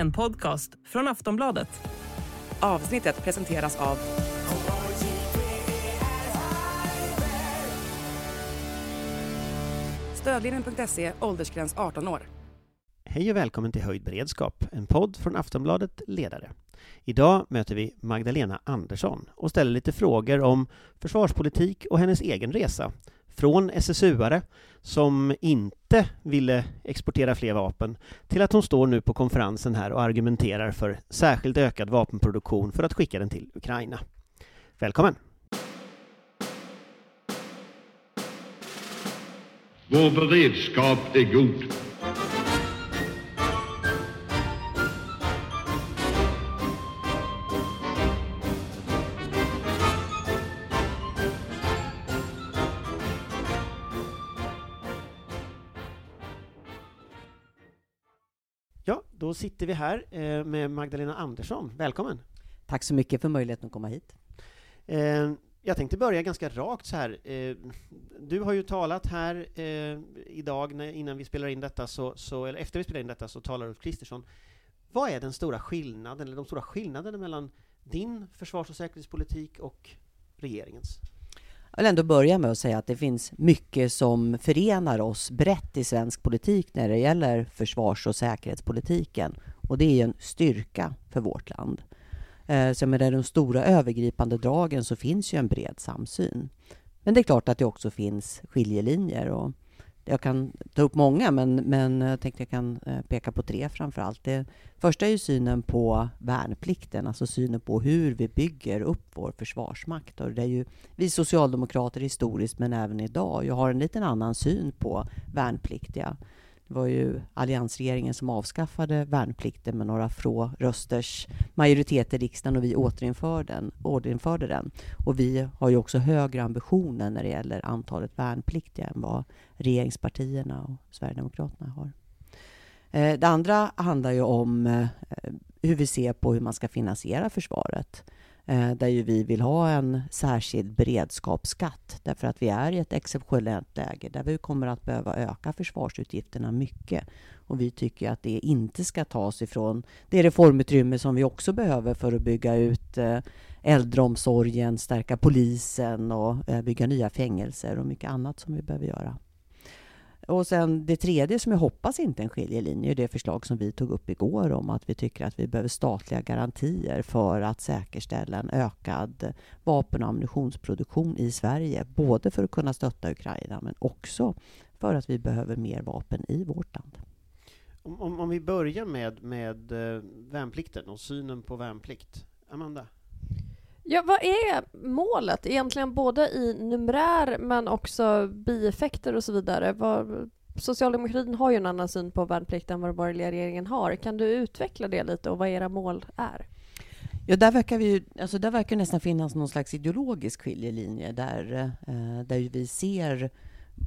en podcast från Aftonbladet. Avsnittet presenteras av Stödlinjen.se, åldersgräns 18 år. Hej och välkommen till Höjd beredskap, en podd från Aftonbladet Ledare. Idag möter vi Magdalena Andersson och ställer lite frågor om försvarspolitik och hennes egen resa. Från SSU-are som inte ville exportera fler vapen till att hon står nu på konferensen här och argumenterar för särskilt ökad vapenproduktion för att skicka den till Ukraina. Välkommen! Vår beredskap är god. Då sitter vi här eh, med Magdalena Andersson. Välkommen! Tack så mycket för möjligheten att komma hit. Eh, jag tänkte börja ganska rakt så här. Eh, du har ju talat här idag när, innan vi spelar in detta, så, så, eller efter vi spelar in detta, så talar Ulf Kristersson. Vad är den stora skillnaden, eller de stora skillnaderna mellan din försvars och säkerhetspolitik och regeringens? Jag vill ändå börja med att säga att det finns mycket som förenar oss brett i svensk politik när det gäller försvars och säkerhetspolitiken. Och det är en styrka för vårt land. Eh, så med de stora övergripande dragen så finns ju en bred samsyn. Men det är klart att det också finns skiljelinjer. Och jag kan ta upp många, men, men jag tänkte jag kan eh, peka på tre framför allt. Det första är ju synen på värnplikten, alltså synen på hur vi bygger upp vår försvarsmakt. Och det är ju vi socialdemokrater historiskt, men även idag, jag har en liten annan syn på värnpliktiga. Det var ju alliansregeringen som avskaffade värnplikten med några få rösters majoritet i riksdagen och vi återinförde den, återinförde den. Och vi har ju också högre ambitioner när det gäller antalet värnpliktiga än vad regeringspartierna och Sverigedemokraterna har. Eh, det andra handlar ju om eh, hur vi ser på hur man ska finansiera försvaret. Eh, där ju vi vill ha en särskild beredskapsskatt därför att vi är i ett exceptionellt läge där vi kommer att behöva öka försvarsutgifterna mycket. Och vi tycker att det inte ska tas ifrån det reformutrymme som vi också behöver för att bygga ut eh, äldreomsorgen, stärka polisen och eh, bygga nya fängelser och mycket annat som vi behöver göra. Och sen det tredje som jag hoppas inte är en skiljelinje är det förslag som vi tog upp igår om att vi tycker att vi behöver statliga garantier för att säkerställa en ökad vapen och ammunitionsproduktion i Sverige. Både för att kunna stötta Ukraina men också för att vi behöver mer vapen i vårt land. Om, om, om vi börjar med, med eh, värnplikten och synen på värnplikt. Amanda? Ja, vad är målet egentligen både i numerär men också bieffekter och så vidare? Vad, Socialdemokratin har ju en annan syn på värnplikt än vad den borgerliga regeringen har. Kan du utveckla det lite och vad era mål är? Ja, där verkar, vi, ju- alltså där verkar nästan finnas någon slags ideologisk skiljelinje där, eh, där ju vi ser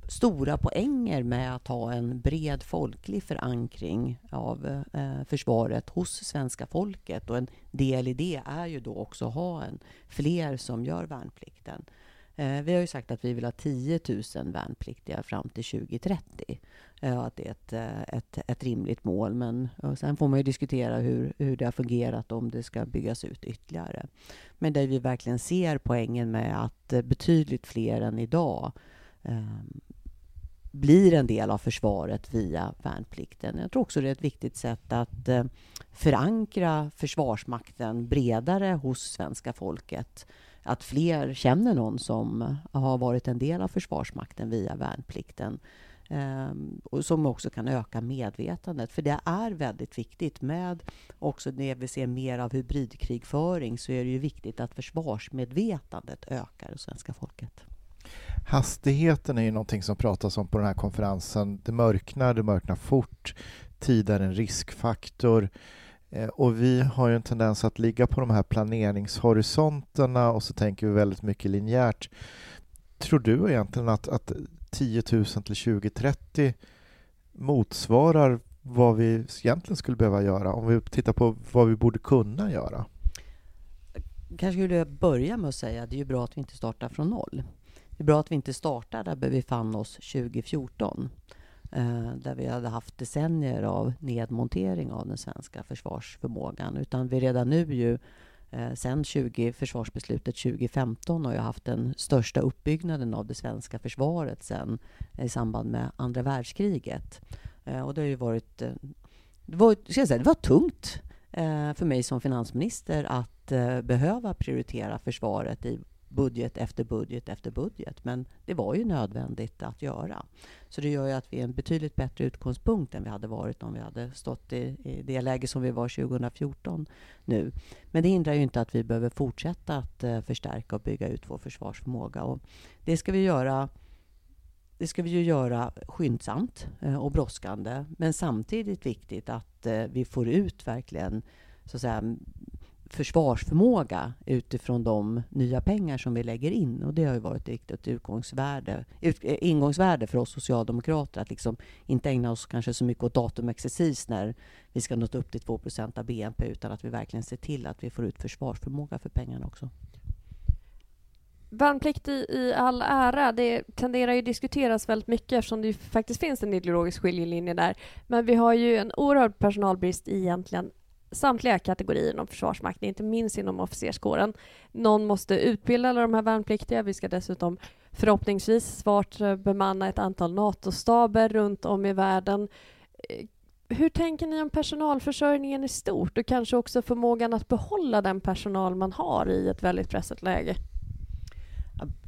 stora poänger med att ha en bred folklig förankring av eh, försvaret hos svenska folket. Och en del i det är ju då också att ha en, fler som gör värnplikten. Eh, vi har ju sagt att vi vill ha 10 000 värnpliktiga fram till 2030. Eh, att det är ett, eh, ett, ett rimligt mål. Men eh, sen får man ju diskutera hur, hur det har fungerat om det ska byggas ut ytterligare. Men där vi verkligen ser poängen med att eh, betydligt fler än idag eh, blir en del av försvaret via värnplikten. Jag tror också det är ett viktigt sätt att eh, förankra Försvarsmakten bredare hos svenska folket. Att fler känner någon som har varit en del av Försvarsmakten via värnplikten. Ehm, och som också kan öka medvetandet. För det är väldigt viktigt med också när vi ser mer av hybridkrigföring så är det ju viktigt att försvarsmedvetandet ökar hos svenska folket. Hastigheten är ju någonting som pratas om på den här konferensen. Det mörknar, det mörknar fort. Tid är en riskfaktor. Eh, och vi har ju en tendens att ligga på de här planeringshorisonterna och så tänker vi väldigt mycket linjärt. Tror du egentligen att, att 10 000 till 2030 motsvarar vad vi egentligen skulle behöva göra om vi tittar på vad vi borde kunna göra? kanske skulle jag börja med att säga att det är ju bra att vi inte startar från noll. Det är bra att vi inte startar där vi befann oss 2014. Eh, där vi hade haft decennier av nedmontering av den svenska försvarsförmågan. Utan vi redan nu ju eh, sen 20, försvarsbeslutet 2015 har ju haft den största uppbyggnaden av det svenska försvaret sen eh, i samband med andra världskriget. Och det har ju varit... Det var, ska jag säga, det var tungt för mig som finansminister att behöva prioritera försvaret i budget efter budget efter budget. Men det var ju nödvändigt att göra. Så det gör ju att vi är en betydligt bättre utgångspunkt än vi hade varit om vi hade stått i, i det läge som vi var 2014 nu. Men det hindrar ju inte att vi behöver fortsätta att uh, förstärka och bygga ut vår försvarsförmåga. Och det ska vi göra det ska vi ju göra skyndsamt eh, och brådskande. Men samtidigt viktigt att eh, vi får ut verkligen så att säga, försvarsförmåga utifrån de nya pengar som vi lägger in. Och det har ju varit ett viktigt utgångsvärde, ut, eh, ingångsvärde för oss socialdemokrater att liksom inte ägna oss kanske så mycket åt datumexercis när vi ska nå upp till 2% av BNP utan att vi verkligen ser till att vi får ut försvarsförmåga för pengarna också. Värnplikt i, i all ära, det tenderar ju att diskuteras väldigt mycket eftersom det faktiskt finns en ideologisk skiljelinje där. Men vi har ju en oerhörd personalbrist i egentligen samtliga kategorier inom Försvarsmakten, inte minst inom officerskåren. Någon måste utbilda alla de här värnpliktiga. Vi ska dessutom förhoppningsvis svart eh, bemanna ett antal NATO-staber runt om i världen. Eh, hur tänker ni om personalförsörjningen i stort och kanske också förmågan att behålla den personal man har i ett väldigt pressat läge?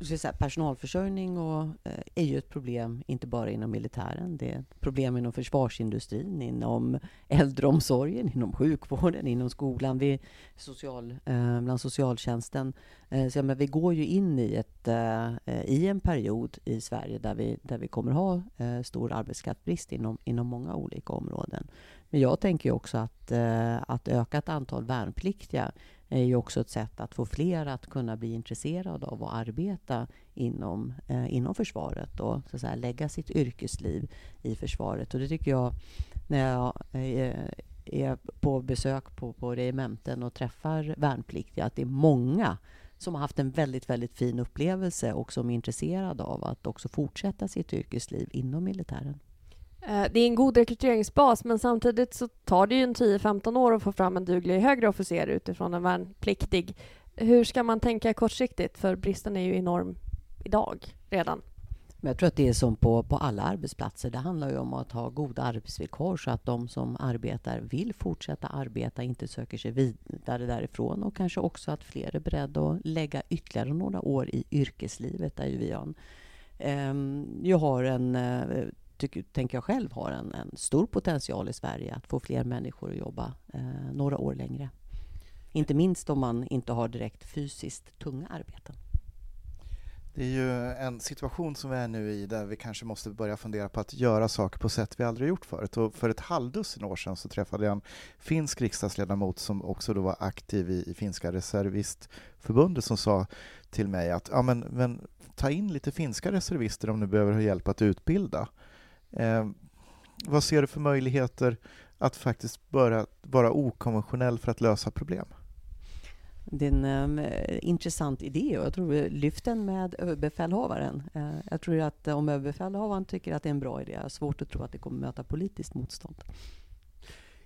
Säga, personalförsörjning och, eh, är ju ett problem, inte bara inom militären. Det är ett problem inom försvarsindustrin, inom äldreomsorgen, inom sjukvården, inom skolan, vi, social, eh, bland socialtjänsten. Eh, så, men vi går ju in i, ett, eh, i en period i Sverige där vi, där vi kommer ha eh, stor arbetskraftsbrist inom, inom många olika områden. Men jag tänker också att, eh, att ökat antal värnpliktiga är ju också ett sätt att få fler att kunna bli intresserade av att arbeta inom, eh, inom försvaret och så att säga, lägga sitt yrkesliv i försvaret. Och det tycker jag, när jag eh, är på besök på, på regementen och träffar värnpliktiga, att det är många som har haft en väldigt, väldigt fin upplevelse och som är intresserade av att också fortsätta sitt yrkesliv inom militären. Eh, det är en god rekryteringsbas men samtidigt så tar det ju en 10-15 år att få fram en duglig högre officer utifrån en värnpliktig. Hur ska man tänka kortsiktigt? För bristen är ju enorm idag redan. Men jag tror att det är som på, på alla arbetsplatser. Det handlar ju om att ha goda arbetsvillkor så att de som arbetar vill fortsätta arbeta, inte söker sig vidare därifrån och kanske också att fler är beredda att lägga ytterligare några år i yrkeslivet där ju vi har en, eh, jag har en eh, tycker, tänker jag själv har en, en, stor potential i Sverige att få fler människor att jobba eh, några år längre. Inte minst om man inte har direkt fysiskt tunga arbeten. Det är ju en situation som vi är nu i där vi kanske måste börja fundera på att göra saker på sätt vi aldrig gjort förut. Och för ett halvdussin år sedan så träffade jag en finsk riksdagsledamot som också då var aktiv i, i finska reservistförbundet som sa till mig att ja, men, men ta in lite finska reservister om du behöver hjälp att utbilda. Eh, vad ser du för möjligheter att faktiskt börja vara okonventionell för att lösa problem? Det är en um, intressant idé och jag tror lyft den med överbefälhavaren. Uh, jag tror att om överbefälhavaren tycker att det är en bra idé, jag har svårt att tro att det kommer möta politiskt motstånd.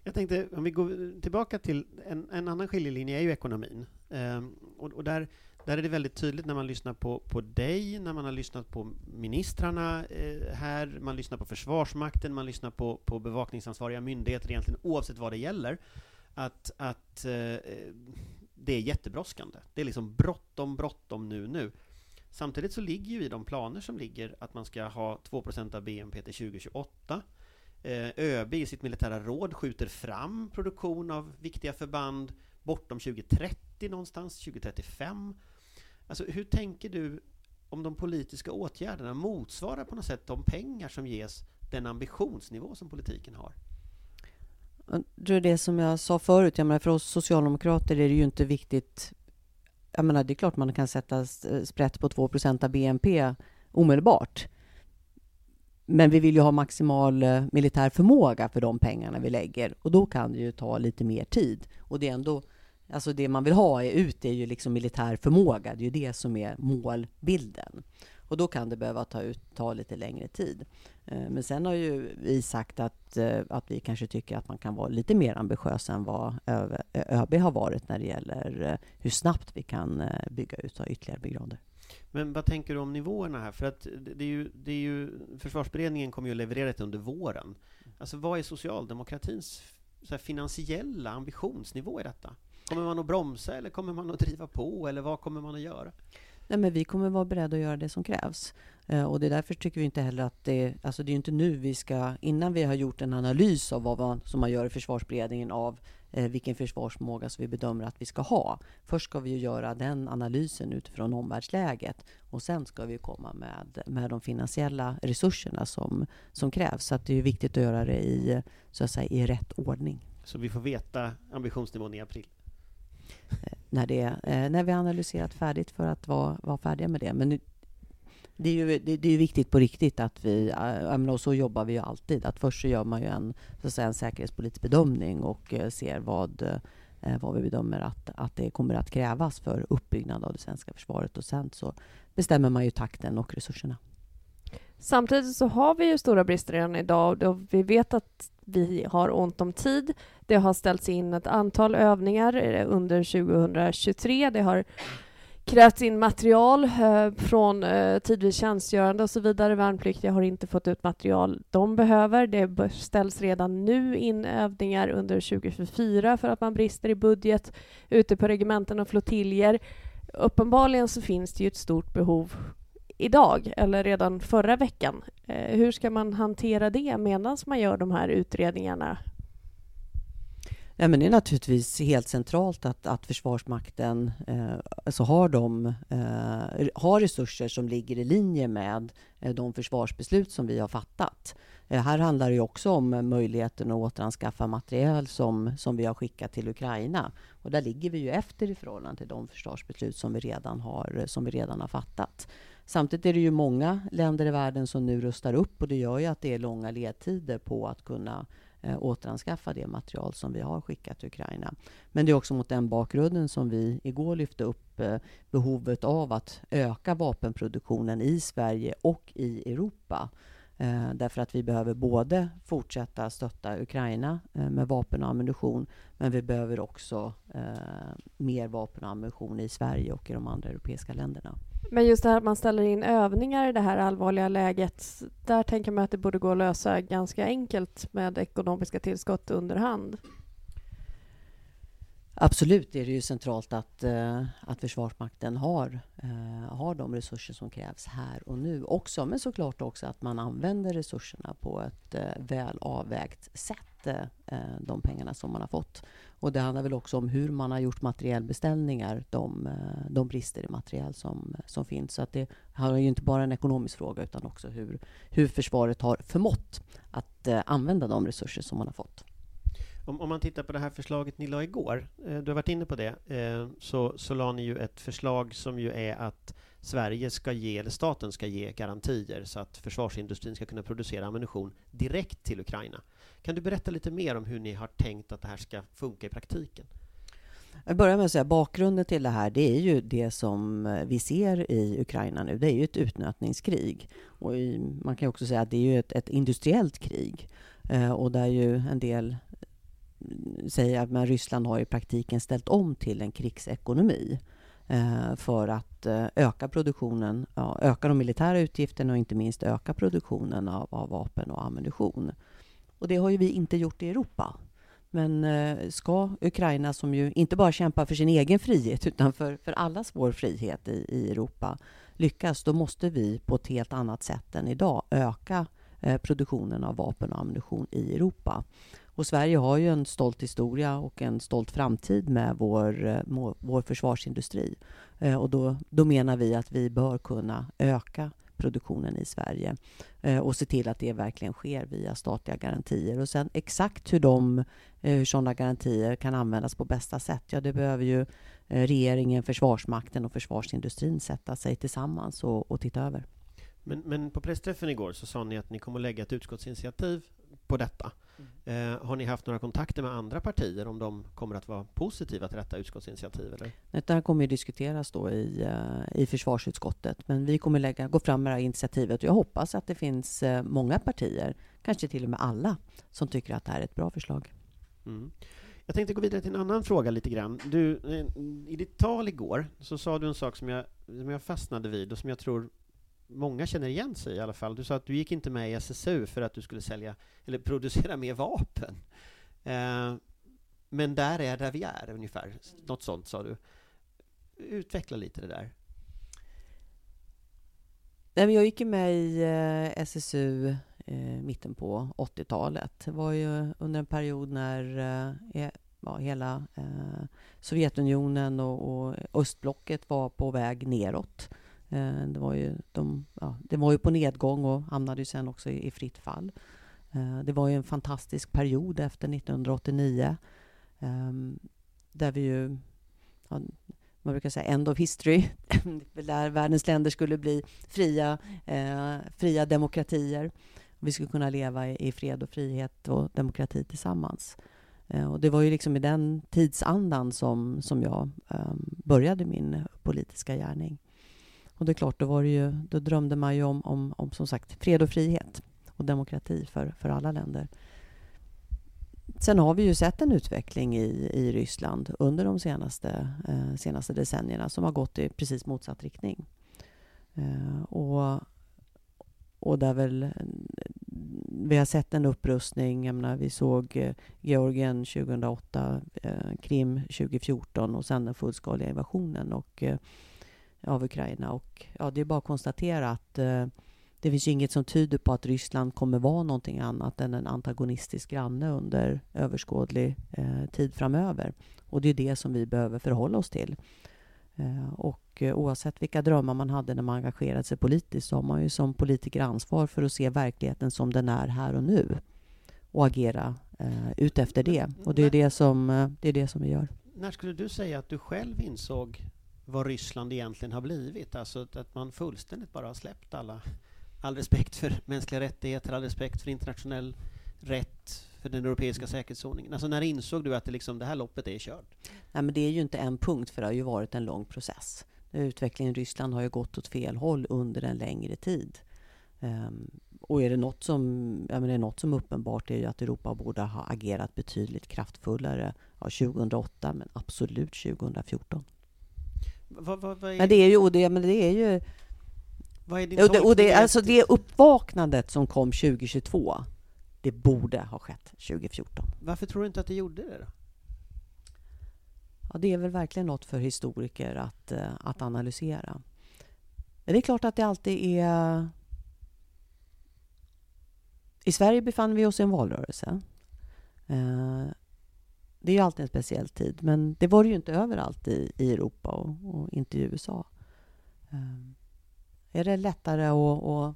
Jag tänkte, om vi går tillbaka till en, en annan skiljelinje, är ju ekonomin. Um, och, och där där är det väldigt tydligt när man lyssnar på, på dig, när man har lyssnat på ministrarna eh, här, man lyssnar på Försvarsmakten, man lyssnar på, på bevakningsansvariga myndigheter, egentligen oavsett vad det gäller, att, att eh, eh det är jättebrådskande. Det är liksom bråttom, bråttom nu, nu. Samtidigt så ligger ju i de planer som ligger att man ska ha 2% av BNP till 2028. Eh, ÖB i sitt militära råd skjuter fram produktion av viktiga förband bortom 2030 någonstans, 2035. Alltså, hur tänker du om de politiska åtgärderna motsvarar på något sätt de pengar som ges den ambitionsnivå som politiken har? Det är det som jag sa förut, jag menar för oss socialdemokrater är det ju inte viktigt jag menar, det är klart man kan sätta eh, sprätt på 2% av BNP omedelbart. Men vi vill ju ha maximal eh, militär förmåga för de pengarna vi lägger och då kan det ju ta lite mer tid. Och det är ändå Alltså det man vill ha är ut är ju liksom militär förmåga. Det är ju det som är målbilden. Och då kan det behöva ta, ut, ta lite längre tid. Eh, men sen har ju vi sagt att, eh, att vi kanske tycker att man kan vara lite mer ambitiös än vad ÖB har varit när det gäller eh, hur snabbt vi kan bygga ut ytterligare brigader. Men vad tänker du om nivåerna här? För att det är ju, det är ju, försvarsberedningen kommer ju att leverera det under våren. Alltså vad är socialdemokratins finansiella ambitionsnivå i detta? Kommer man att bromsa eller kommer man att driva på eller vad kommer man att göra? Nej, men vi kommer vara beredda att göra det som krävs. Eh, och det är därför tycker vi inte heller att det... Alltså det är inte nu vi ska... Innan vi har gjort en analys av vad man, som man gör i försvarsberedningen av eh, vilken försvarsmåga som vi bedömer att vi ska ha. Först ska vi göra den analysen utifrån omvärldsläget och sen ska vi komma med, med de finansiella resurserna som, som krävs. Så det är viktigt att göra det i, så att säga, i rätt ordning. Så vi får veta ambitionsnivån i april? Eh, när, det, eh, när vi har analyserat färdigt för att vara, vara färdiga med det. Men det är ju det, det är viktigt på riktigt att vi, eh, och så jobbar vi ju alltid, att först så gör man ju en, så att säga, en säkerhetspolitisk bedömning och eh, ser vad, vad vi bedömer att, att det kommer att krävas för uppbyggnad av det svenska försvaret och sen så bestämmer man ju takten och resurserna. Samtidigt så har vi ju stora brister redan idag och vi vet att vi har ont om tid. Det har ställts in ett antal övningar eh, under 2023. Det har krävts in material eh, från eh, tidvis tjänstgörande och så vidare. Värnpliktiga har inte fått ut material de behöver. Det ställs redan nu in övningar under 2024 för att man brister i budget ute på regementen och flottiljer. Uppenbarligen så finns det ju ett stort behov idag, eller redan förra veckan. Eh, hur ska man hantera det medan man gör de här utredningarna? Ja, men det är naturligtvis helt centralt att, att Försvarsmakten eh, alltså har, de, eh, har resurser som ligger i linje med eh, de försvarsbeslut som vi har fattat. Eh, här handlar det också om möjligheten att återanskaffa materiel som, som vi har skickat till Ukraina. Och där ligger vi ju efter i förhållande till de försvarsbeslut som vi redan har, som vi redan har fattat. Samtidigt är det ju många länder i världen som nu rustar upp och det gör ju att det är långa ledtider på att kunna eh, återanskaffa det material som vi har skickat till Ukraina. Men det är också mot den bakgrunden som vi igår lyfte upp eh, behovet av att öka vapenproduktionen i Sverige och i Europa. Eh, därför att vi behöver både fortsätta stötta Ukraina eh, med vapen och ammunition, men vi behöver också eh, mer vapen och ammunition i Sverige och i de andra europeiska länderna. Men just det här att man ställer in övningar i det här allvarliga läget, där tänker man att det borde gå att lösa ganska enkelt med ekonomiska tillskott under hand. Absolut är det ju centralt att, eh, att Försvarsmakten har, eh, har de resurser som krävs här och nu också. Men såklart också att man använder resurserna på ett eh, väl avvägt sätt, Eh, de pengarna som man har fått. Och det handlar väl också om hur man har gjort materiellbeställningar, de, eh, de brister i materiel som, som finns. Så att det är ju inte bara en ekonomisk fråga utan också hur, hur försvaret har förmått att eh, använda de resurser som man har fått. Om, om, man tittar på det här förslaget ni la igår, eh, du har varit inne på det, eh, så, så la ni ju ett förslag som ju är att Sverige ska ge, eller staten ska ge garantier så att försvarsindustrin ska kunna producera ammunition direkt till Ukraina. Kan du berätta lite mer om hur ni har tänkt att det här ska funka i praktiken? Jag börjar med att säga bakgrunden till det här, det är ju det som eh, vi ser i Ukraina nu. Det är ju ett utnötningskrig. Och i, man kan också säga att det är ju ett, ett industriellt krig. Eh, och där ju en del eh, säger att Ryssland har i praktiken ställt om till en krigsekonomi eh, Eh, för att eh, öka produktionen, öka de militära utgifterna och inte minst öka produktionen av, av, vapen och ammunition. Och det har ju vi inte gjort i Europa. Men eh, ska Ukraina, som ju inte bara kämpar för sin egen frihet utan för, för allas vår frihet i, i Europa, lyckas, då måste vi på ett helt annat sätt än idag öka produktionen av vapen och ammunition i Europa. Och Sverige har ju en stolt historia och en stolt framtid med vår, eh, vår försvarsindustri. Eh, och då, då menar vi att vi bör kunna öka produktionen i Sverige eh, och se till att det verkligen sker via statliga garantier. Och sen exakt hur, de, hur sådana garantier kan användas på bästa sätt, ja det behöver ju regeringen, Försvarsmakten och försvarsindustrin sätta sig tillsammans och, och titta över. Men, men på pressträffen igår så sa ni att ni kommer att lägga ett utskottsinitiativ på detta. Eh, har ni haft några kontakter med andra partier om de kommer att vara positiva till detta utskottsinitiativ? Eller? Det här kommer ju diskuteras då i, eh, i försvarsutskottet, men vi kommer lägga, gå fram med det här initiativet och jag hoppas att det finns eh, många partier, kanske till och med alla, som tycker att det här är ett bra förslag. Mm. Jag tänkte gå vidare till en annan fråga lite grann. Du, eh, I ditt tal igår så sa du en sak som jag, som jag fastnade vid och som jag tror många känner igen sig i alla fall. Du sa att du gick inte med i SSU för att du skulle sälja eller producera mer vapen. Eh, men där är där vi är ungefär. Något sånt sa du. Utveckla lite det där. Nej, men jag gick ju med i eh, SSU eh, mitten på 80-talet. Det var ju under en period när eh, e-, ja, hela eh, Sovjetunionen och, och östblocket var på väg neråt. Eh, det, var ju, de, ja, det var ju på nedgång och hamnade ju sen också i, i fritt fall. Eh, det var ju en fantastisk period efter 1989 ehm, där vi ju ja, man brukar säga end of history, där världens länder skulle bli fria, eh, fria demokratier. Vi skulle kunna leva i, i, fred och frihet och demokrati tillsammans. Eh, och det var ju liksom i den tidsandan som, som jag eh, började min politiska gärning. Och det är klart, då, var det ju, då drömde man ju om, om, om som sagt fred och frihet och demokrati för, för alla länder. Sen har vi ju sett en utveckling i, i Ryssland under de senaste, eh, senaste decennierna som har gått i precis motsatt riktning. Eh, och, och där väl vi har sett en upprustning. Jag menar, vi såg eh, Georgien 2008, eh, Krim 2014 och sen den fullskaliga invasionen och, eh, av Ukraina. Och, ja, det är bara att konstatera att eh, det finns inget som tyder på att Ryssland kommer vara någonting annat än en antagonistisk granne under överskådlig eh, tid framöver. Och det är det som vi behöver förhålla oss till. Eh, och eh, oavsett vilka drömmar man hade när man engagerade sig politiskt så har man ju som politiker ansvar för att se verkligheten som den är här och nu och agera eh, utefter det. Och det är det, som, eh, det är det som vi gör. När skulle du säga att du själv insåg vad Ryssland egentligen har blivit? Alltså att man fullständigt bara har släppt alla all respekt för mänskliga rättigheter, all respekt för internationell rätt, för den europeiska säkerhetsordningen? Alltså när insåg du att det, liksom, det här loppet är kört? Nej, men det är ju inte en punkt, för det har ju varit en lång process. Utvecklingen i Ryssland har ju gått åt fel håll under en längre tid. Um, och är det något som, ja, men är något som uppenbart är ju att Europa borde ha agerat betydligt kraftfullare ja, 2008, men absolut 2014. Vad, vad, vad är... Men det är ju, det, men det är ju vad är din och det, och det, alltså det uppvaknandet som kom 2022, det borde ha skett 2014. Varför tror du inte att det gjorde det? Då? Ja, det är väl verkligen något för historiker att, eh, att analysera. Men det är klart att det alltid är... I Sverige befann vi oss i en valrörelse. Det är ju alltid en speciell tid, men det var det ju inte överallt i, i Europa och, och inte i USA. Um, ehm, är det lättare att, att,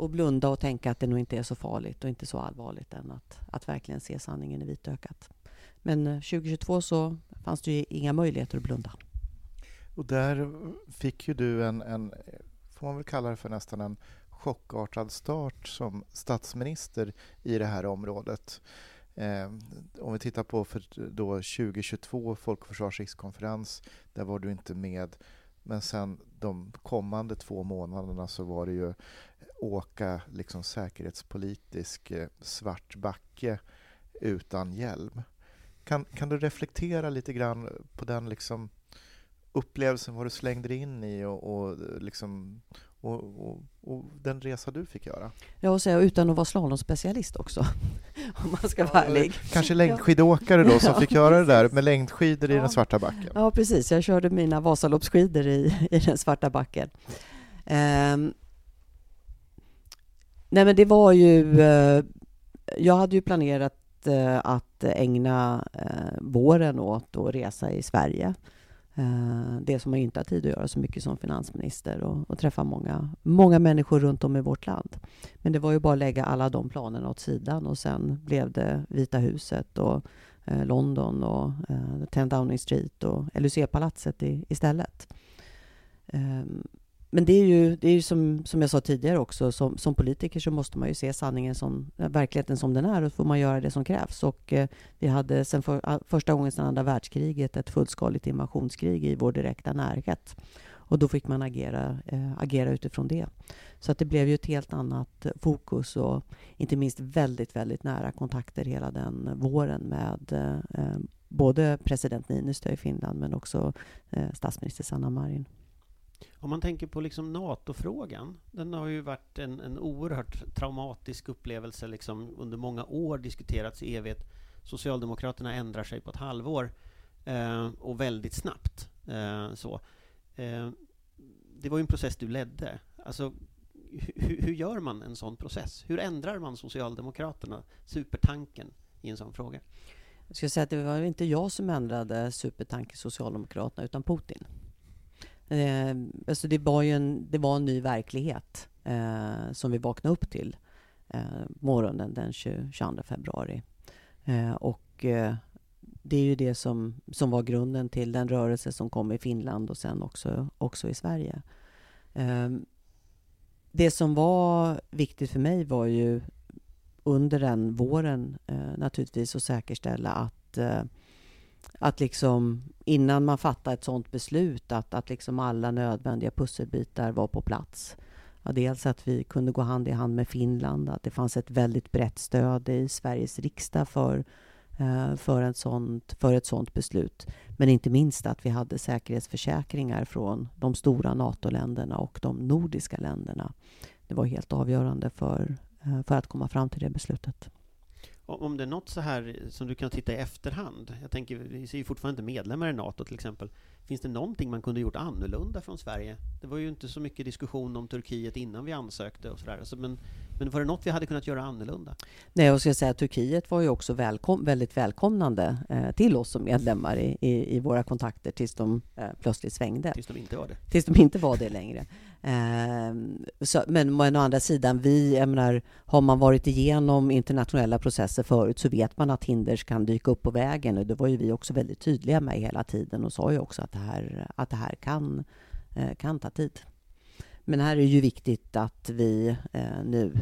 att blunda och tänka att det nog inte är så farligt och inte så allvarligt än att, att verkligen se sanningen i vitökat. Men eh, 2022 så fanns det ju inga möjligheter att blunda. Och där fick ju du en, en får man väl kalla det för nästan en chockartad start som statsminister i det här området. Eh, om vi tittar på för då 2022 Folk och försvarsrikskonferens. där var du inte med. Men sen de kommande två månaderna så var det ju åka liksom säkerhetspolitisk eh, svart backe utan hjälm. Kan, kan du reflektera lite grann på den liksom upplevelsen, vad du slängde dig in i och, och, liksom, och, och, och, den resa du fick göra? Ja, och säga utan att vara slalomspecialist också, om man ska vara ärlig. Kanske längdskidåkare då, som fick göra det där med längdskidor i den svarta backen? Ja, precis. Jag körde mina Vasaloppsskidor i, i den svarta backen. Um, nej, men det var ju... Uh, jag hade ju planerat uh, att ägna uh, våren åt att resa i Sverige Eh, det som man inte har tid att göra så mycket som finansminister och, och, träffa många, många människor runt om i vårt land. Men det var ju bara att lägga alla de planerna åt sidan och sen blev det Vita huset och eh, London och eh, 10 Downing Street och LUC-palatset istället. Eh, men det är ju, det är ju som, som jag sa tidigare också, som, som politiker så måste man ju se sanningen som, eh, verkligheten som den är och så får man göra det som krävs. Och eh, vi hade sen för, ah, första gången sedan andra världskriget ett fullskaligt invasionskrig i vår direkta närhet. Och då fick man agera, eh, agera utifrån det. Så att det blev ju ett helt annat fokus och inte minst väldigt, väldigt nära kontakter hela den våren med eh, eh både president Niinistö i Finland men också eh, statsminister Sanna Marin. Om man tänker på liksom NATO-frågan, den har ju varit en, en oerhört traumatisk upplevelse liksom under många år, diskuterats i evighet. Socialdemokraterna ändrar sig på ett halvår eh, och väldigt snabbt. Eh, så. Eh, det var ju en process du ledde. Alltså, hur, hur gör man en sån process? Hur ändrar man Socialdemokraterna, supertanken, i en sån fråga? Jag ska säga att det var inte jag som ändrade supertanken Socialdemokraterna, utan Putin. Eh, alltså det, var ju en, det var en ny verklighet eh, som vi vaknade upp till eh, morgonen den 20, 22 februari. Eh, och eh, det är ju det som, som var grunden till den rörelse som kom i Finland och sen också, också i Sverige. Eh, det som var viktigt för mig var ju under den våren eh, naturligtvis att säkerställa att eh, att liksom innan man fattar ett sådant beslut att, att liksom alla nödvändiga pusselbitar var på plats. Ja, dels att vi kunde gå hand i hand med Finland, att det fanns ett väldigt brett stöd i Sveriges riksdag för, eh, för, ett sånt, för ett sådant beslut. Men inte minst att vi hade säkerhetsförsäkringar från de stora NATO-länderna och de nordiska länderna. Det var helt avgörande för, eh, för att komma fram till det beslutet. Om det är något så här som du kan titta i efterhand, jag tänker, vi är ju fortfarande inte medlemmar i NATO till exempel, finns det någonting man kunde gjort annorlunda från Sverige? Det var ju inte så mycket diskussion om Turkiet innan vi ansökte och sådär, alltså, men, men var det något vi hade kunnat göra annorlunda? Nej, jag ska säga att Turkiet var ju också välkom väldigt välkomnande eh, till oss som medlemmar i, i, i våra kontakter tills de eh, plötsligt svängde. Tills de inte var det? Tills de inte var det längre. Eh, så, men, men å andra sidan, vi, jag menar, har man varit igenom internationella processer förut så vet man att hinder kan dyka upp på vägen och det var ju vi också väldigt tydliga med hela tiden och sa ju också att det här, att det här kan, eh, kan ta tid. Men här är det ju viktigt att vi eh, nu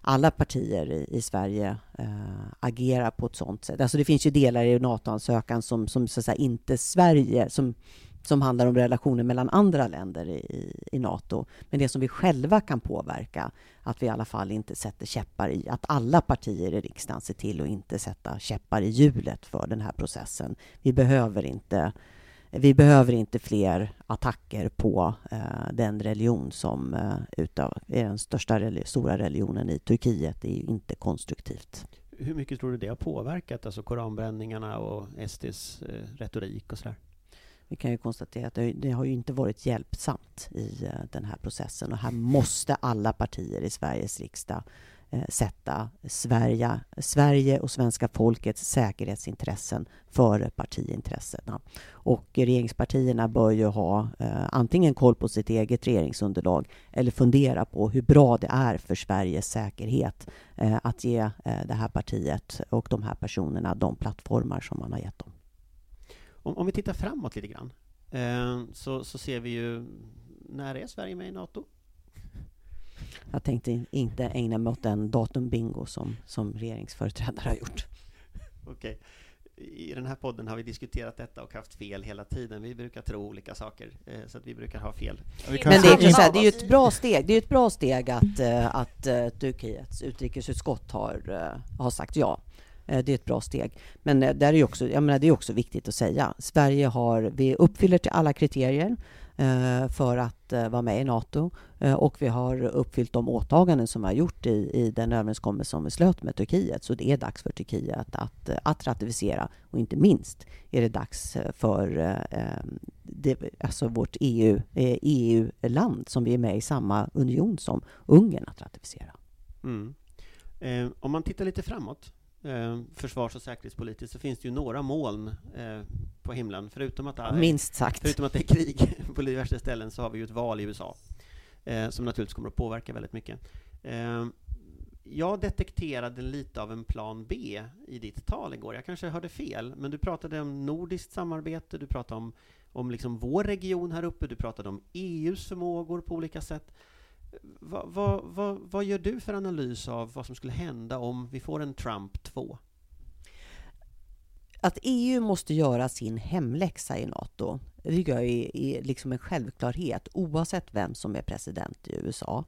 alla partier i, i Sverige eh, agerar på ett sånt sätt. Alltså det finns ju delar i NATO-ansökan som, som så att säga, inte Sverige, som som handlar om relationer mellan andra länder i, i, Nato. Men det som vi själva kan påverka, att vi i alla fall inte sätter käppar i, att alla partier i riksdagen ser till att inte sätta käppar i hjulet för den här processen. Vi behöver inte, vi behöver inte fler attacker på eh, den religion som eh, utav, är den största stora religionen i Turkiet. Det är ju inte konstruktivt. Hur mycket tror du det har påverkat, alltså koranbränningarna och SDs eh, retorik och sådär? Vi kan ju konstatera att det, har ju inte varit hjälpsamt i eh, den här processen och här måste alla partier i Sveriges riksdag eh, sätta Sverige, Sverige och svenska folkets säkerhetsintressen före partiintressena. Och regeringspartierna bör ju ha eh, antingen koll på sitt eget regeringsunderlag eller fundera på hur bra det är för Sveriges säkerhet eh, att ge eh, det här partiet och de här personerna de plattformar som man har gett dem. Om, om vi tittar framåt lite grann eh, så, så ser vi ju, när är Sverige med i NATO? Jag tänkte inte ägna mig åt den datumbingo som, som regeringsföreträdare har gjort. Okej. I den här podden har vi diskuterat detta och haft fel hela tiden. Vi brukar tro olika saker, eh, så att vi brukar ha fel. Men det är, så här, det är ju ett bra steg, det är ett bra steg att, eh, att uh, Turkiets utrikesutskott har, har sagt ja. Eh, det är ett bra steg. Men eh, där är också, jag menar, det är också viktigt att säga. Sverige har, vi uppfyller till alla kriterier eh, för att vara med i Nato och vi har uppfyllt de åtaganden som vi har gjort i, i den överenskommelse som vi slöt med Turkiet. Så det är dags för Turkiet att, att, att ratificera och inte minst är det dags för det, alltså vårt EU, EU-land e som vi är med i samma union som Ungern att ratificera. Mm. Eh, om man tittar lite framåt eh, försvars och säkerhetspolitiskt så finns det ju några moln eh, på himlen. Förutom att, är, Minst sagt. förutom att det är krig på diverse ställen så har vi ju ett val i USA eh, som naturligtvis kommer att påverka väldigt mycket. Eh, jag detekterade lite av en plan B i ditt tal igår. Jag kanske hörde fel, men du pratade om nordiskt samarbete, du pratade om, om liksom vår region här uppe, du pratade om EUs förmågor på olika sätt. Vad, vad, vad, vad gör du för analys av vad som skulle hända om vi får en Trump 2? Att EU måste göra sin hemläxa i NATO, det tycker jag är, är liksom en självklarhet oavsett vem som är president i USA.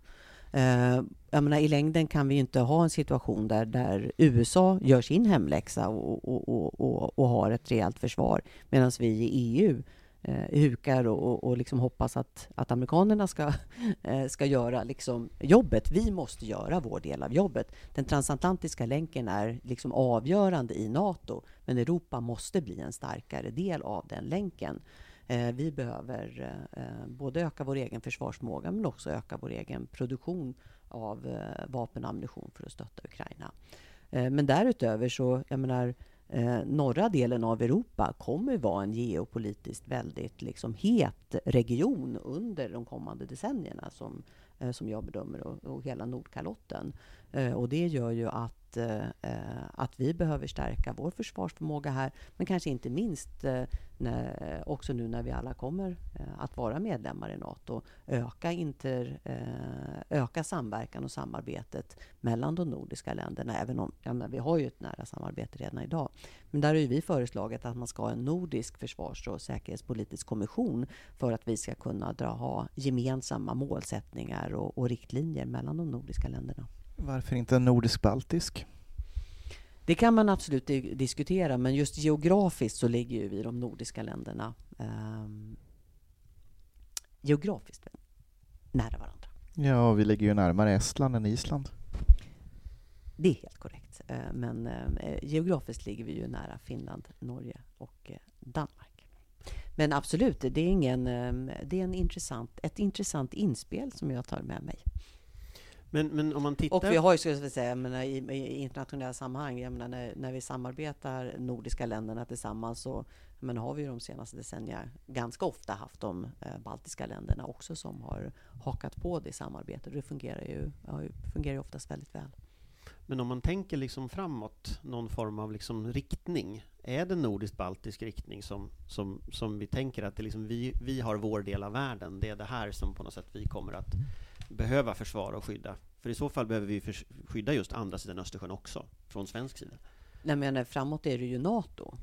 Eh, jag menar, I längden kan vi inte ha en situation där, där USA gör sin hemläxa och, och, och, och har ett rejält försvar medan vi i EU eh, hukar och, och liksom hoppas att, att amerikanerna ska, eh, ska göra liksom jobbet. Vi måste göra vår del av jobbet. Den transatlantiska länken är liksom avgörande i Nato, men Europa måste bli en starkare del av den länken. Eh, vi behöver eh, eh både öka vår egen försvarsmåga men också öka vår egen produktion av eh, vapen och ammunition för att stötta Ukraina. Eh, men därutöver så, jag menar, eh, norra delen av Europa kommer vara en geopolitiskt väldigt liksom, het region under de kommande decennierna som, eh, som jag bedömer och, och hela Nordkalotten. Eh, och det gör ju att, eh, eh, att vi behöver stärka vår försvarsförmåga här, men kanske inte minst när, också nu när vi alla kommer att vara medlemmar i Nato, öka, inter, öka samverkan och samarbetet mellan de nordiska länderna, även om ja, men vi har ju ett nära samarbete redan idag. Men där har ju vi föreslagit att man ska ha en nordisk försvars och säkerhetspolitisk kommission för att vi ska kunna dra, ha gemensamma målsättningar och, och riktlinjer mellan de nordiska länderna. Varför inte nordisk-baltisk? Det kan man absolut diskutera, men just geografiskt så ligger ju vi de nordiska länderna eh, geografiskt nära varandra. Ja, vi ligger ju närmare Estland än Island. Det är helt korrekt. Eh, men eh, geografiskt ligger vi ju nära Finland, Norge och eh, Danmark. Men absolut, det är, ingen, det är en intressant, ett intressant inspel som jag tar med mig. Men, men om man tittar... Och vi har ju, ska jag säga, menar, i, i, internationella sammanhang, jag menar, när, när vi samarbetar nordiska länderna tillsammans så men har vi ju de senaste decennierna ganska ofta haft de eh, baltiska länderna också som har hakat på det samarbetet. Det fungerar ju, ja, fungerar ju oftast väldigt väl. Men om man tänker liksom framåt, någon form av liksom riktning, är det nordisk-baltisk riktning som, som, som vi tänker att det liksom vi, vi har vår del av världen, det är det här som på något sätt vi kommer att behöva försvara och skydda? För i så fall behöver vi skydda just andra sidan Östersjön också, från svensk sida. Nej, men framåt är det ju NATO.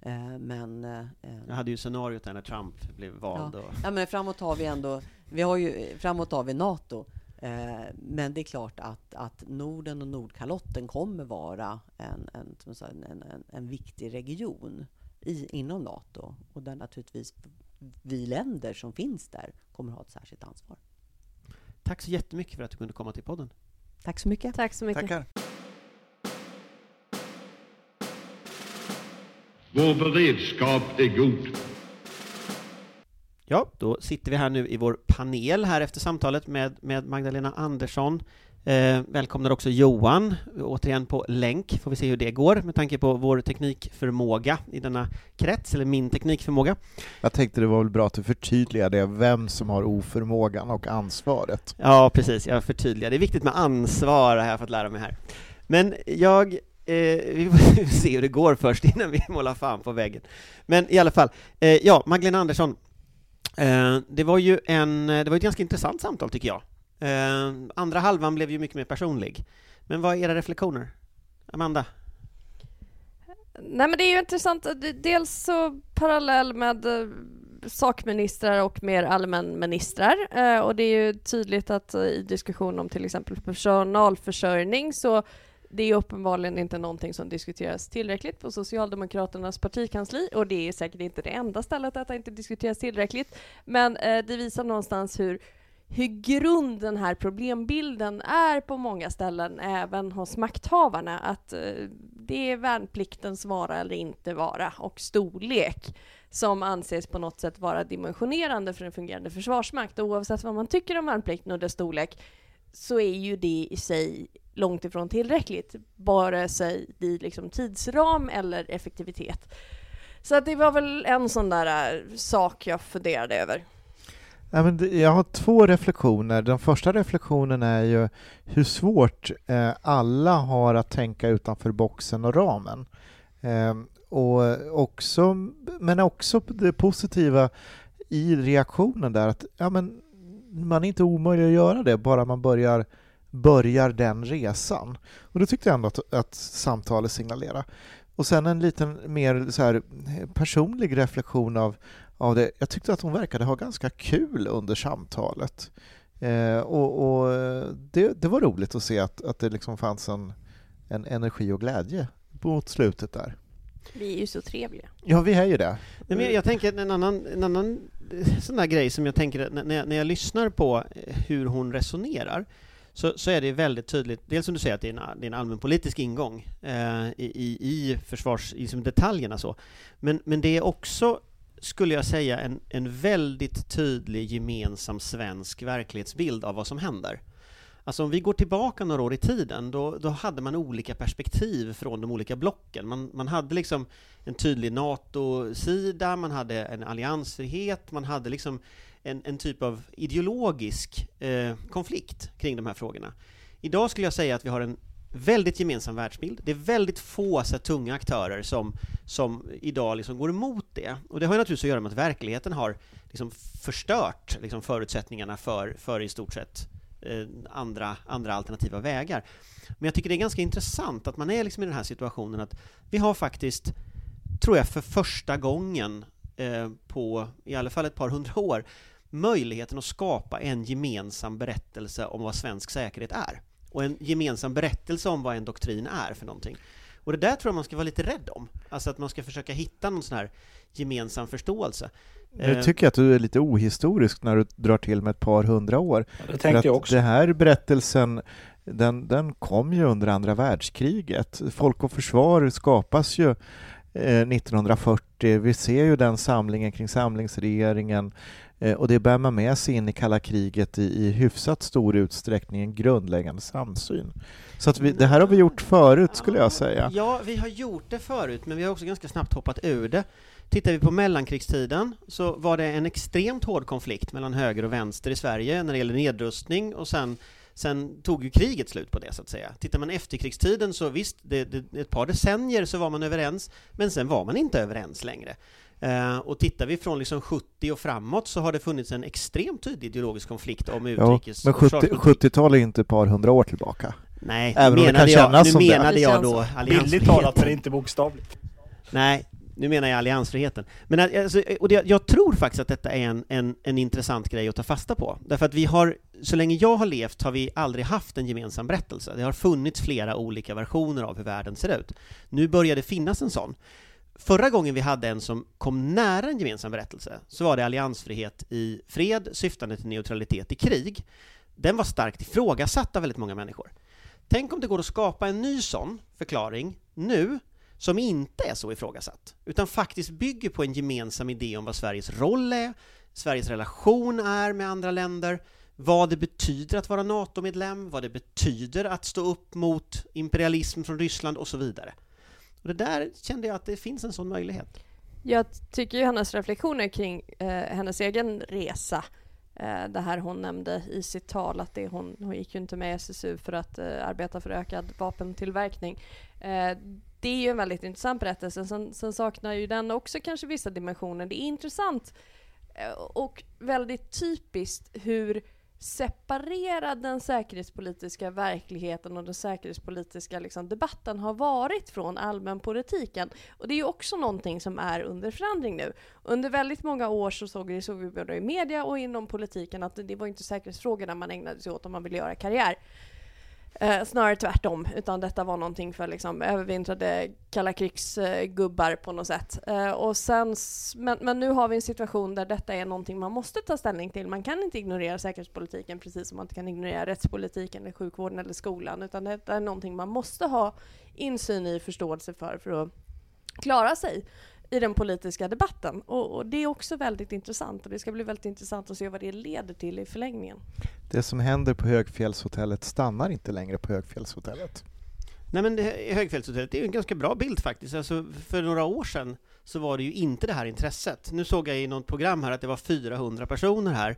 Eh, men... Eh, Jag hade ju scenariot där när Trump blev vald. Ja, ja men framåt har vi ändå... Vi har ju, framåt har vi NATO. Eh, men det är klart att, att Norden och Nordkalotten kommer vara en, en, en, en, en viktig region i, inom NATO. Och där naturligtvis vi länder som finns där kommer ha ett särskilt ansvar. Tack så jättemycket för att du kunde komma till podden. Tack så mycket. Tack så mycket. Tackar. Vår beredskap är god. Ja, då sitter vi här nu i vår panel här efter samtalet med, med Magdalena Andersson, Eh, välkomnar också Johan, återigen på länk, får vi se hur det går med tanke på vår teknikförmåga i denna krets, eller min teknikförmåga. Jag tänkte det var väl bra att du förtydligade vem som har oförmågan och ansvaret. Ja, precis, jag förtydligar. Det är viktigt med ansvar, har jag fått lära mig här. Men jag eh, vi får se hur det går först innan vi målar fan på väggen. Men i alla fall, eh, ja, Magdalena Andersson, eh, det var ju en, det var ett ganska intressant samtal tycker jag. Eh, andra halvan blev ju mycket mer personlig. Men vad är era reflektioner? Amanda? Nej men det är ju intressant, eh, dels så parallell med eh, sakministrar och mer allmänministrar eh, och det är ju tydligt att eh, i diskussion om till exempel personalförsörjning så det är uppenbarligen inte någonting som diskuteras tillräckligt på Socialdemokraternas partikansli och det är säkert inte det enda stället att det inte diskuteras tillräckligt. Men det visar någonstans hur hur grund den här problembilden är på många ställen, även hos makthavarna. Att eh, det är värnpliktens vara eller inte vara och storlek som anses på något sätt vara dimensionerande för en fungerande försvarsmakt. Och oavsett vad man tycker om värnplikten och dess storlek så är ju det i sig långt ifrån tillräckligt, vare sig i liksom tidsram eller effektivitet. Så det var väl en sån där eh, sak jag funderade över. Ja, men jag har två reflektioner. Den första reflektionen är ju hur svårt eh, alla har att tänka utanför boxen och ramen. Ehm, och också, men också det positiva i reaktionen där att ja, men man är inte omöjlig att göra det, bara man börjar, börjar den resan. Och det tyckte jag ändå att, att samtalet signalerade. Och sen en liten mer så här personlig reflektion av, av det. Jag tyckte att hon verkade ha ganska kul under samtalet. Eh, och, och det, det, var roligt att se att, att det liksom fanns en, en energi och glädje mot slutet där. Vi är ju så trevliga. Ja, vi är ju det. Nej, men jag, tänker en annan, en annan sån där grej som jag tänker när jag, när jag lyssnar på hur hon resonerar så, så är det väldigt tydligt, dels som du säger att det är en, det är en allmänpolitisk ingång eh, i, i försvars, i liksom detaljerna så, men, men det är också skulle jag säga, en, en väldigt tydlig gemensam svensk verklighetsbild av vad som händer. Alltså om vi går tillbaka några år i tiden, då, då hade man olika perspektiv från de olika blocken. Man, man hade liksom en tydlig NATO-sida, man hade en alliansfrihet, man hade liksom en, en typ av ideologisk eh, konflikt kring de här frågorna. Idag skulle jag säga att vi har en väldigt gemensam världsbild. Det är väldigt få så tunga aktörer som, som idag liksom går emot det. Och det har naturligtvis att göra med att verkligheten har liksom förstört liksom förutsättningarna för, för i stort sett eh, andra, andra alternativa vägar. Men jag tycker det är ganska intressant att man är liksom i den här situationen att vi har faktiskt, tror jag, för första gången eh, på i alla fall ett par hundra år möjligheten att skapa en gemensam berättelse om vad svensk säkerhet är och en gemensam berättelse om vad en doktrin är för någonting. Och det där tror jag man ska vara lite rädd om, alltså att man ska försöka hitta någon sån här gemensam förståelse. Nu eh, tycker jag att du är lite ohistorisk när du drar till med ett par hundra år. Ja, det tänkte jag också. Det här berättelsen den, den kom ju under andra världskriget. Folk och försvar skapas ju 1940. Eh, Vi ser ju den samlingen kring samlingsregeringen Eh, och det bär man med sig in i kalla kriget i, i hyfsat stor utsträckning, en grundläggande samsyn. Så att vi, det här har vi gjort förut, skulle jag säga. Ja, vi har gjort det förut, men vi har också ganska snabbt hoppat ur det. Tittar vi på mellankrigstiden så var det en extremt hård konflikt mellan höger och vänster i Sverige när det gäller nedrustning och sen Sen tog ju kriget slut på det, så att säga. Tittar man efterkrigstiden så visst, det, det, ett par decennier så var man överens, men sen var man inte överens längre. Uh, och tittar vi från liksom 70 och framåt så har det funnits en extremt tydlig ideologisk konflikt om utrikes ja, Men 70, 70-tal är inte ett par hundra år tillbaka. Nej, Även nu menade, jag, nu menade jag då. Bildligt talat, men inte bokstavligt. Nej, nu menar jag alliansfriheten. Men alltså, och det, jag tror faktiskt att detta är en, en, en intressant grej att ta fasta på. Därför att vi har, så länge jag har levt har vi aldrig haft en gemensam berättelse. Det har funnits flera olika versioner av hur världen ser ut. Nu börjar det finnas en sån. Förra gången vi hade en som kom nära en gemensam berättelse så var det alliansfrihet i fred syftande till neutralitet i krig. Den var starkt ifrågasatt av väldigt många människor. Tänk om det går att skapa en ny sån förklaring nu som inte är så ifrågasatt, utan faktiskt bygger på en gemensam idé om vad Sveriges roll är, Sveriges relation är med andra länder, vad det betyder att vara NATO-medlem, vad det betyder att stå upp mot imperialism från Ryssland och så vidare. Och det där kände jag att det finns en sån möjlighet. Jag tycker ju hennes reflektioner kring eh, hennes egen resa eh, det här hon nämnde i sitt tal att det hon, hon gick ju inte med SSU för att eh, arbeta för ökad vapentillverkning. Eh, det är ju en väldigt intressant berättelse. Sen, sen, saknar ju den också kanske vissa dimensioner. Det är intressant eh, och väldigt typiskt hur separerad den säkerhetspolitiska verkligheten och den säkerhetspolitiska liksom, debatten har varit från allmänpolitiken. Och det är ju också någonting som är under förändring nu. Under väldigt många år så såg vi, såg vi både i media och inom politiken att det var inte säkerhetsfrågorna man ägnade sig åt om man ville göra karriär. Eh, snarare tvärtom, utan detta var någonting för liksom, övervintrade kalla krigsgubbar på något sätt. Eh, och sen, men, men nu har vi en situation där detta är någonting man måste ta ställning till. Man kan inte ignorera säkerhetspolitiken precis som man inte kan ignorera rättspolitiken, eller sjukvården eller skolan, utan detta är någonting man måste ha insyn i, förståelse för, för att klara sig i den politiska debatten. Och, och, det är också väldigt intressant och det ska bli väldigt intressant att se vad det leder till i förlängningen. Det som händer på Högfjällshotellet stannar inte längre på Högfjällshotellet. Nej men det, Högfjällshotellet är en ganska bra bild faktiskt. Alltså, för några år sedan så var det ju inte det här intresset. Nu såg jag i något program här att det var 400 personer här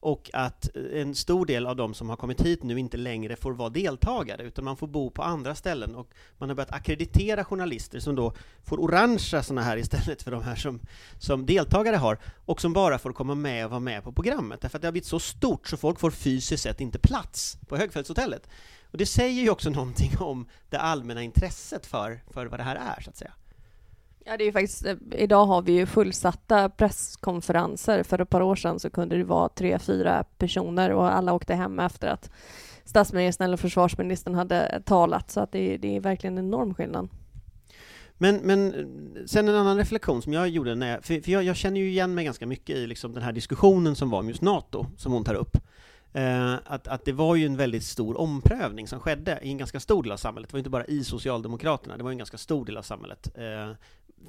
och att eh, en stor del av de som har kommit hit nu inte längre får vara deltagare, utan man får bo på andra ställen och man har börjat akkreditera journalister som då får orangea sådana här istället för de här som, som deltagare har och som bara får komma med och vara med på programmet, därför att det har blivit så stort så folk får fysiskt sett inte plats på Högfältshotellet. Och det säger ju också någonting om det allmänna intresset för, för vad det här är, så att säga. Ja, det är ju faktiskt, eh, idag har vi ju fullsatta presskonferenser. För ett par år sedan så kunde det vara tre, fyra personer och alla åkte hem efter att statsministern eller försvarsministern hade talat. Så att det, det är verkligen en enorm skillnad. Men, men eh, sen en annan reflektion som jag gjorde, när jag, för, för jag, jag, känner ju igen mig ganska mycket i liksom den här diskussionen som var om just NATO, som hon tar upp. Eh, att, att det var ju en väldigt stor omprövning som skedde i en ganska stor del av samhället. Det var inte bara i Socialdemokraterna, det var en ganska stor del av samhället. Eh,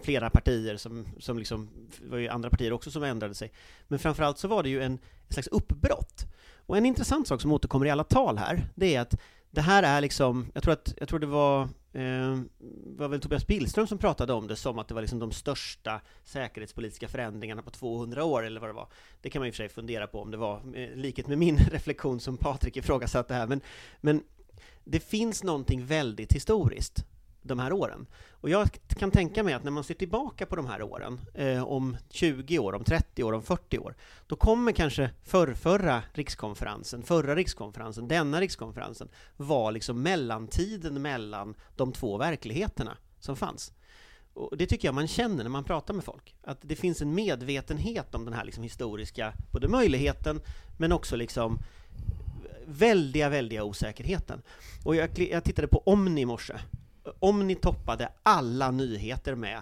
flera partier som, som liksom, det var ju andra partier också som ändrade sig. Men framförallt så var det ju en, en slags uppbrott. Och en intressant sak som återkommer i alla tal här, det är att det här är liksom, jag tror att, jag tror det var, eh, var väl Tobias Billström som pratade om det som att det var liksom de största säkerhetspolitiska förändringarna på 200 år, eller vad det var. Det kan man i och för sig fundera på om det var, eh, likhet med min reflektion som Patrik ifrågasatte här, men, men det finns någonting väldigt historiskt de här åren. Och jag kan tänka mig att när man ser tillbaka på de här åren, eh, om 20 år, om 30 år, om 40 år, då kommer kanske förrförra rikskonferensen, förra rikskonferensen, denna rikskonferensen, vara liksom mellantiden mellan de två verkligheterna som fanns. Och det tycker jag man känner när man pratar med folk, att det finns en medvetenhet om den här liksom historiska, både möjligheten, men också liksom väldiga, väldiga osäkerheten. Och jag, jag tittade på Omni i morse, Omni toppade alla nyheter med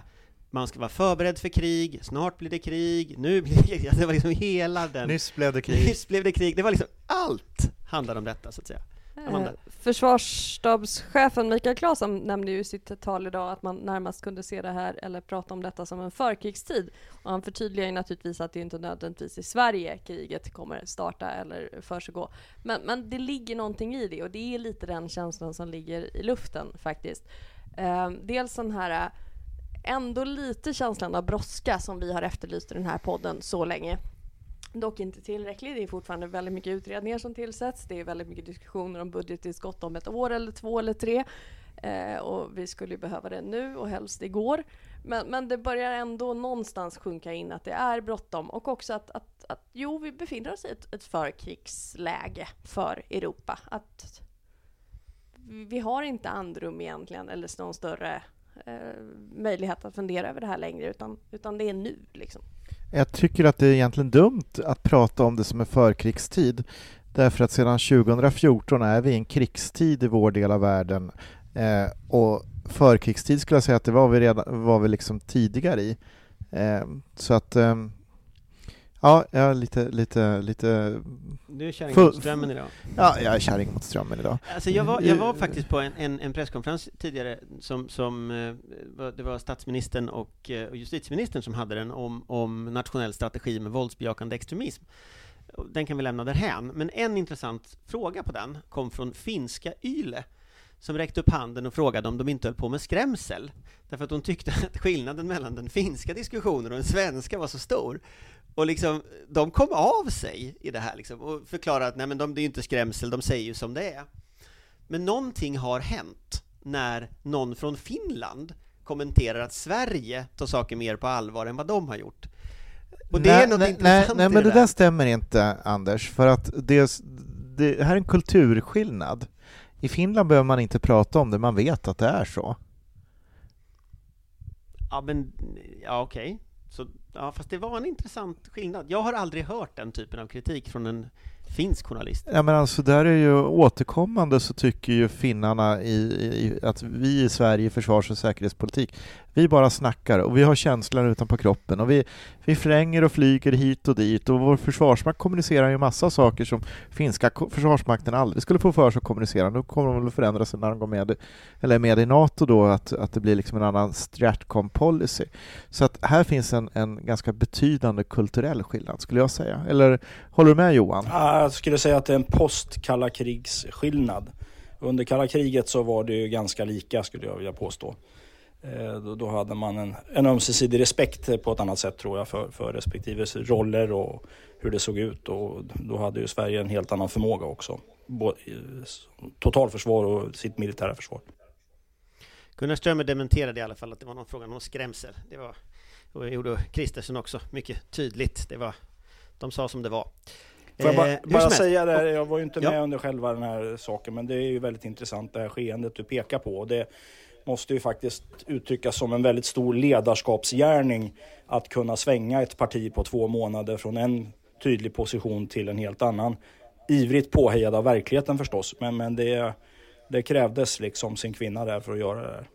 man ska vara förberedd för krig, snart blir det krig, nu blir det krig. Det var liksom hela den... Nyss blev det krig. Nyss blev det krig. Det var liksom allt handlade om detta, så att säga. Amanda. Eh, försvarsstabschefen Mikael Claesson nämnde ju i sitt tal idag att man närmast kunde se det här, eller prata om detta som en förkrigstid. Och han förtydligar ju naturligtvis att det inte nödvändigtvis i Sverige kriget kommer starta eller försiggå. Men, men det ligger någonting i det och det är lite den känslan som ligger i luften faktiskt. Eh, dels den här eh, ändå lite känslan av brådska som vi har efterlyst i den här podden så länge. Dock inte tillräcklig. Det är fortfarande väldigt mycket utredningar som tillsätts. Det är väldigt mycket diskussioner om budgettillskott om ett år eller två eller tre. Eh, och vi skulle behöva det nu och helst igår. Men, men det börjar ändå någonstans sjunka in att det är bråttom och också att, att, att jo, vi befinner oss i ett, ett förkrigsläge för Europa. Att vi har inte andrum egentligen eller någon större eh, möjlighet att fundera över det här längre utan, utan det är nu liksom. Jag tycker att det är egentligen dumt att prata om det som en förkrigstid därför att sedan 2014 är vi i en krigstid i vår del av världen eh, och förkrigstid skulle jag säga att det var vi, redan, var vi liksom tidigare i. Eh, så att eh, Ja, jag är lite, lite, lite... Du är kärring mot strömmen idag? Ja, jag är kärring mot strömmen idag. Alltså jag var, jag var faktiskt på en, en, en presskonferens tidigare som, som eh, det var statsministern och, eh, och justitieministern som hade den om, om nationell strategi med våldsbejakande extremism. Den kan vi lämna därhän, men en intressant fråga på den kom från finska YLE som räckte upp handen och frågade om de inte höll på med skrämsel. Därför att de tyckte att skillnaden mellan den finska diskussionen och den svenska var så stor. Och liksom, de kom av sig i det här liksom, och förklarade att nej men de, det är ju inte skrämsel, de säger ju som det är. Men någonting har hänt när någon från Finland kommenterar att Sverige tar saker mer på allvar än vad de har gjort. Och det nej, är något nej, intressant nej, i men det det där. där stämmer inte, Anders, för att det, det här är en kulturskillnad. I Finland behöver man inte prata om det, man vet att det är så. Ja, men, ja okej. Så, ja, fast det var en intressant skillnad. Jag har aldrig hört den typen av kritik från en finsk journalist. Ja, men alltså där är ju återkommande så tycker ju finnarna i, i, att vi i Sverige försvars och säkerhetspolitik, vi bara snackar och vi har känslan utanpå kroppen och vi, vi fränger och flyger hit och dit och vår försvarsmakt kommunicerar ju massa saker som finska försvarsmakten aldrig skulle få för sig att kommunicera. Nu kommer de väl att förändra sig när de går med, eller med i NATO då, att, att det blir liksom en annan stratcom policy. Så att här finns en, en ganska betydande kulturell skillnad skulle jag säga. Eller håller du med Johan? Jag skulle säga att det är en post-kalla krigsskillnad. Under kalla kriget så var det ju ganska lika skulle jag vilja påstå. Eh, då, då hade man en, en ömsesidig respekt på ett annat sätt tror jag för, för respektive roller och hur det såg ut och då hade ju Sverige en helt annan förmåga också. Både totalförsvar och sitt militära försvar. Gunnar Strömmer dementerade i alla fall att det var någon fråga om skrämsel. Det var, och det gjorde Kristersson också mycket tydligt. Det var, de sa som det var. Får jag bara, Eh, bara säga det, jag var ju inte med Ja. under själva den här saken, men det är ju väldigt intressant det här skeendet du pekar på. Det måste ju faktiskt uttryckas som en väldigt stor ledarskapsgärning att kunna svänga ett parti på två månader från en tydlig position till en helt annan. Ivrigt påhejad av verkligheten förstås, men, men det, det krävdes liksom sin kvinna där för att göra det där.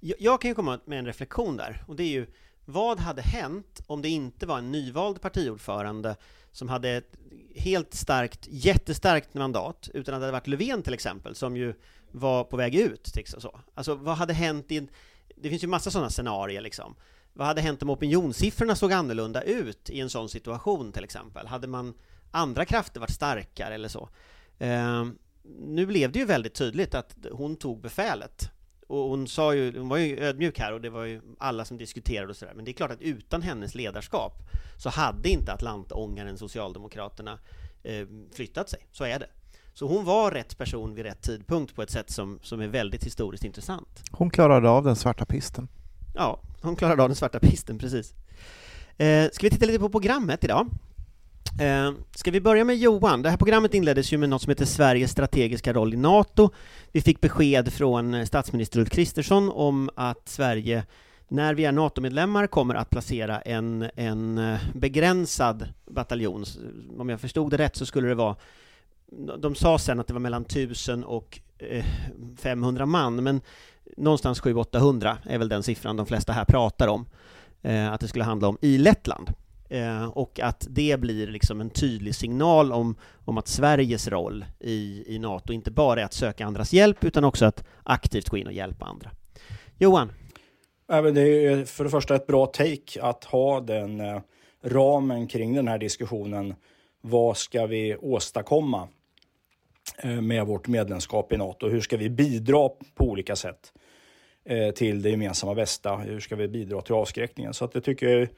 Jag, jag kan ju komma med en reflektion där, och det är ju vad hade hänt om det inte var en nyvald partiordförande som hade ett helt starkt, jättestarkt mandat, utan att det hade varit Löfven till exempel, som ju var på väg ut, liksom så. Alltså, vad hade hänt i en... Det finns ju massa sådana scenarier liksom. Vad hade hänt om opinionssiffrorna såg annorlunda ut i en sån situation till exempel? Hade man andra krafter varit starkare eller så? Eh, nu blev det ju väldigt tydligt att hon tog befälet. Och hon sa ju, hon var ju ödmjuk här och det var ju alla som diskuterade och sådär. Men det är klart att utan hennes ledarskap så hade inte Atlantångaren Socialdemokraterna eh, flyttat sig. Så är det. Så hon var rätt person vid rätt tidpunkt på ett sätt som, som är väldigt historiskt intressant. Hon klarade av den svarta pisten. Ja, hon klarade av den svarta pisten, precis. Eh, ska vi titta lite på programmet idag? Eh, ska vi börja med Johan? Det här programmet inleddes ju med något som heter Sveriges strategiska roll i NATO. Vi fick besked från eh, statsminister Ulf Kristersson om att Sverige, när vi är NATO-medlemmar, kommer att placera en, en eh, begränsad bataljon. Om jag förstod det rätt så skulle det vara de sa sen att det var mellan 1000 och eh, 500 man, men någonstans 700-800 är väl den siffran de flesta här pratar om eh, att det skulle handla om i Lettland. Eh, och att det blir liksom en tydlig signal om, om att Sveriges roll i, i NATO inte bara är att söka andras hjälp utan också att aktivt gå in och hjälpa andra. Johan? Det är för det första ett bra take att ha den ramen kring den här diskussionen. Vad ska vi åstadkomma Eh, med vårt medlemskap i NATO? Hur ska vi bidra på olika sätt eh, till det gemensamma bästa? Hur ska vi bidra till avskräckningen? Så att det tycker jag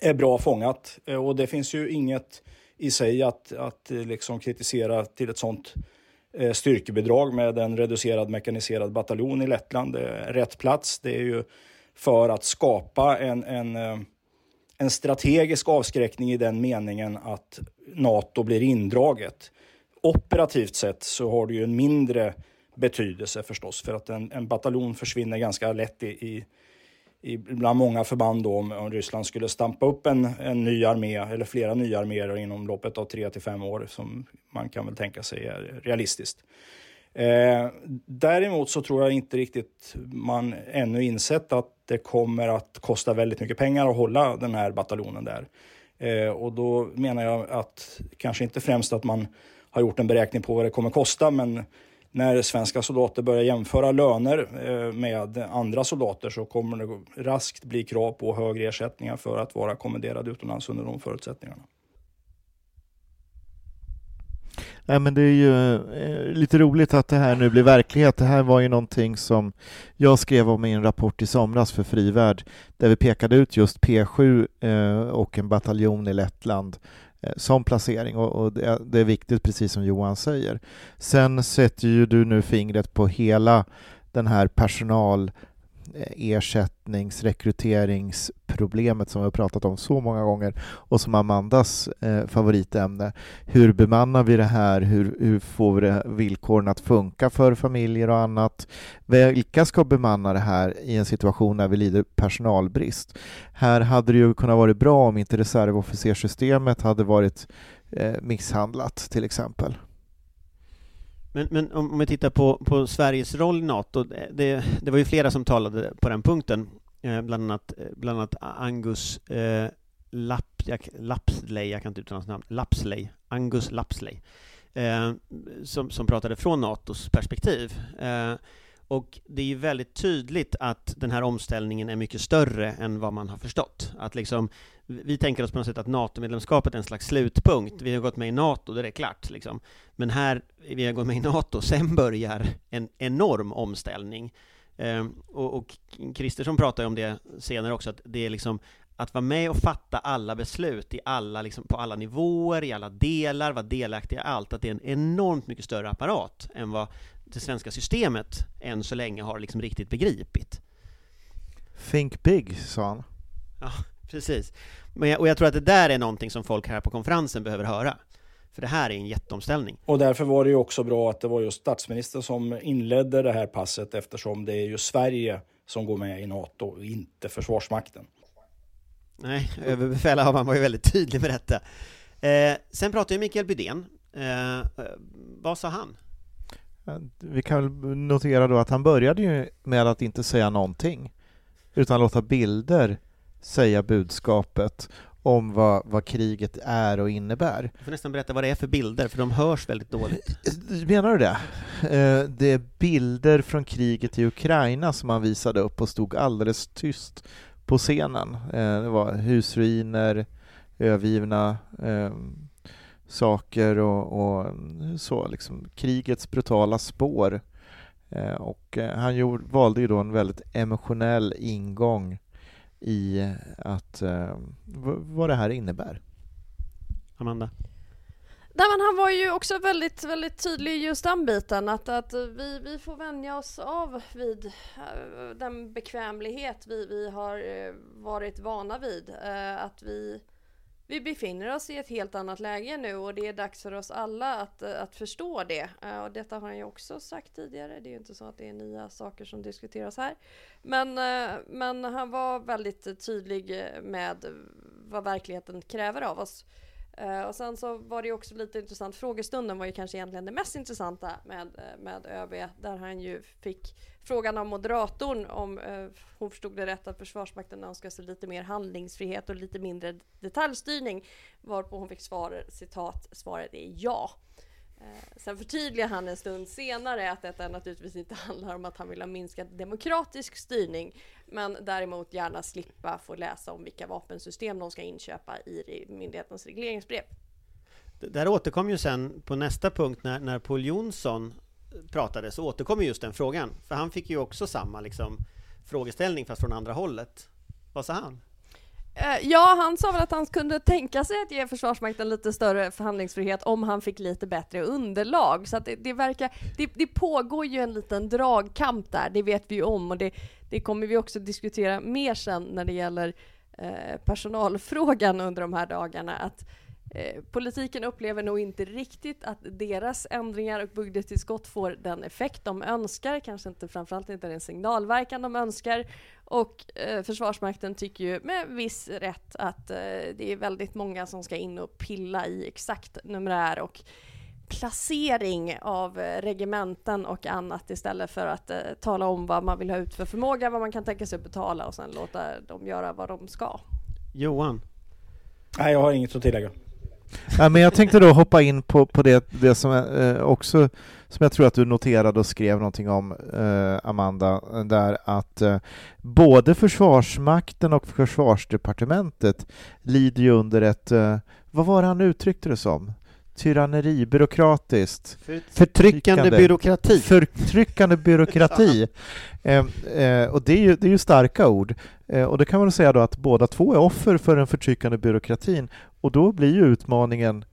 är bra fångat. Eh, och det finns ju inget i sig att, att liksom kritisera till ett sånt styrkebidrag med en reducerad mekaniserad bataljon i Lettland. Det är rätt plats. Det är ju för att skapa en, en, en strategisk avskräckning i den meningen att NATO blir indraget. Operativt sett så har det ju en mindre betydelse förstås för att en, en bataljon försvinner ganska lätt i, i, i bland många förband då, om, om Ryssland skulle stampa upp en, en ny armé eller flera nya arméer inom loppet av tre till fem år som man kan väl tänka sig är realistiskt. Eh, däremot så tror jag inte riktigt man ännu insett att det kommer att kosta väldigt mycket pengar att hålla den här bataljonen där. Eh, och då menar jag att kanske inte främst att man har gjort en beräkning på vad det kommer kosta, men när svenska soldater börjar jämföra löner eh, med andra soldater så kommer det raskt bli krav på högre ersättningar för att vara kommenderad utomlands under de förutsättningarna. Nej, men det är ju eh, lite roligt att det här nu blir verklighet. Det här var ju någonting som jag skrev om i en rapport i somras för Frivärd, där vi pekade ut just P7 eh, och en bataljon i Lettland Eh, som placering och, och det, är, det är viktigt, precis som Johan säger. Sen sätter ju du nu fingret på hela den här personal Eh, ersättnings rekryteringsproblemet som vi har pratat om så många gånger och som Amandas eh, favoritämne. Hur bemannar vi det här? Hur, hur får vi det, villkoren att funka för familjer och annat? Vilka ska bemanna det här i en situation när vi lider personalbrist? Här hade det ju kunnat vara bra om inte reservofficerssystemet hade varit eh, misshandlat till exempel. Men, men om, vi tittar på, på Sveriges roll i NATO, det, det var ju flera som talade på den punkten, eh, bland, annat, eh, bland annat Angus eh, Lapp, jag, Lapsley, jag kan inte uttala hans namn, Lapsley, Angus Lapsley, eh, som, som pratade från NATOs perspektiv. Eh, och det är ju väldigt tydligt att den här omställningen är mycket större än vad man har förstått. Att liksom, vi tänker oss på något sätt att NATO-medlemskapet är en slags slutpunkt. Vi har gått med i NATO, då är det klart. Liksom. Men här, vi har gått med i NATO, sen börjar en enorm omställning Eh, och, och Kristersson pratar ju om det senare också, att det är liksom att vara med och fatta alla beslut i alla, liksom, på alla nivåer, i alla delar, vara delaktig i allt, att det är en enormt mycket större apparat än vad det svenska systemet än så länge har liksom riktigt begripit. Think big, sa han. Ja, precis. Men jag, och jag tror att det där är någonting som folk här på konferensen behöver höra. För det här är en jätteomställning. Och därför var det ju också bra att det var just statsministern som inledde det här passet eftersom det är ju Sverige som går med i NATO och inte Försvarsmakten. Nej, överbefälhavaren var ju väldigt tydlig med detta. Eh, sen pratade ju Mikael Bydén. Eh, vad sa han? Vi kan väl notera då att han började ju med att inte säga någonting utan låta bilder säga budskapet om vad, vad kriget är och innebär. Du får nästan berätta vad det är för bilder, för de hörs väldigt dåligt. Menar du det? Eh, det är bilder från kriget i Ukraina som han visade upp och stod alldeles tyst på scenen. Eh, det var husruiner, övergivna eh, saker och, och, så, liksom krigets brutala spår. Och han gjorde, valde ju då en väldigt emotionell ingång i att, eh, vad det här innebär. Amanda? Nej, men han var ju också väldigt, väldigt tydlig i just den biten att, att vi, vi får vänja oss av vid den bekvämlighet vi, vi har varit vana vid. Att vi vi befinner oss i ett helt annat läge nu och det är dags för oss alla att, att förstå det. Eh, och detta har han ju också sagt tidigare. Det är ju inte så att det är nya saker som diskuteras här. Men, eh, men han var väldigt tydlig med vad verkligheten kräver av oss. Eh, och sen så var det ju också lite intressant, frågestunden var ju kanske egentligen det mest intressanta med, med ÖB, där han ju fick frågan av moderatorn om eh, hon förstod det rätt att Försvarsmakten önskar sig lite mer handlingsfrihet och lite mindre detaljstyrning, varpå hon fick svar, citat, svaret är ja. Eh, sen förtydligar han en stund senare att detta naturligtvis inte handlar om att han vill ha minskad demokratisk styrning, men däremot gärna slippa få läsa om vilka vapensystem de ska inköpa i myndighetens regleringsbrev. Det där återkom ju sen på nästa punkt när, när Paul Jonsson pratade, så återkom just den frågan. För han fick ju också samma liksom, frågeställning fast från andra hållet. Vad sa han? Eh, ja, han sa väl att han kunde tänka sig att ge Försvarsmakten lite större förhandlingsfrihet om han fick lite bättre underlag. Så att det, det verkar, det, det, pågår ju en liten dragkamp där, det vet vi ju om och det, det kommer vi också diskutera mer sen när det gäller eh, personalfrågan under de här dagarna. Att Eh, politiken upplever nog inte riktigt att deras ändringar och budgettillskott får den effekt de önskar, kanske inte framförallt inte den signalverkan de önskar. Och eh, Försvarsmakten tycker ju med viss rätt att eh, det är väldigt många som ska in och pilla i exakt numerär och placering av eh, regementen och annat istället för att eh, tala om vad man vill ha ut för förmåga, vad man kan tänka sig att betala och sen låta dem göra vad de ska. Johan? Nej, jag har inget att tillägga. Ja, men jag tänkte då hoppa in på, på det, det som eh, också som jag tror att du noterade och skrev någonting om, eh, Amanda, där att eh, både Försvarsmakten och Försvarsdepartementet lider ju under ett, eh, vad var det han uttryckte det som? Tyranneri, byråkratiskt. Förtryckande byråkrati. Förtryckande byråkrati. eh, eh, och det är, ju, det är ju starka ord. Eh, och det kan man säga då att båda två är offer för den förtryckande byråkratin. Och då blir ju utmaningen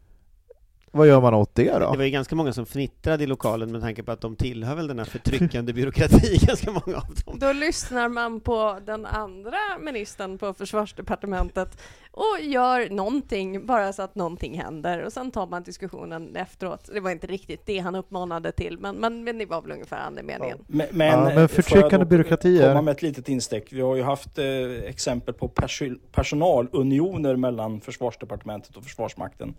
vad gör man åt det då? Det var ju ganska många som fnittrade i lokalen med tanke på att de tillhör väl den här förtryckande byråkratin, ganska många av dem. Då lyssnar man på den andra ministern på försvarsdepartementet och gör någonting, bara så att någonting händer, och sen tar man diskussionen efteråt. Det var inte riktigt det han uppmanade till, men, men, men det var väl ungefär andemeningen. Ja. Men, men, ja, men förtryckande byråkrati komma med ett litet instick. Vi har ju haft eh, exempel på pers personalunioner mellan försvarsdepartementet och Försvarsmakten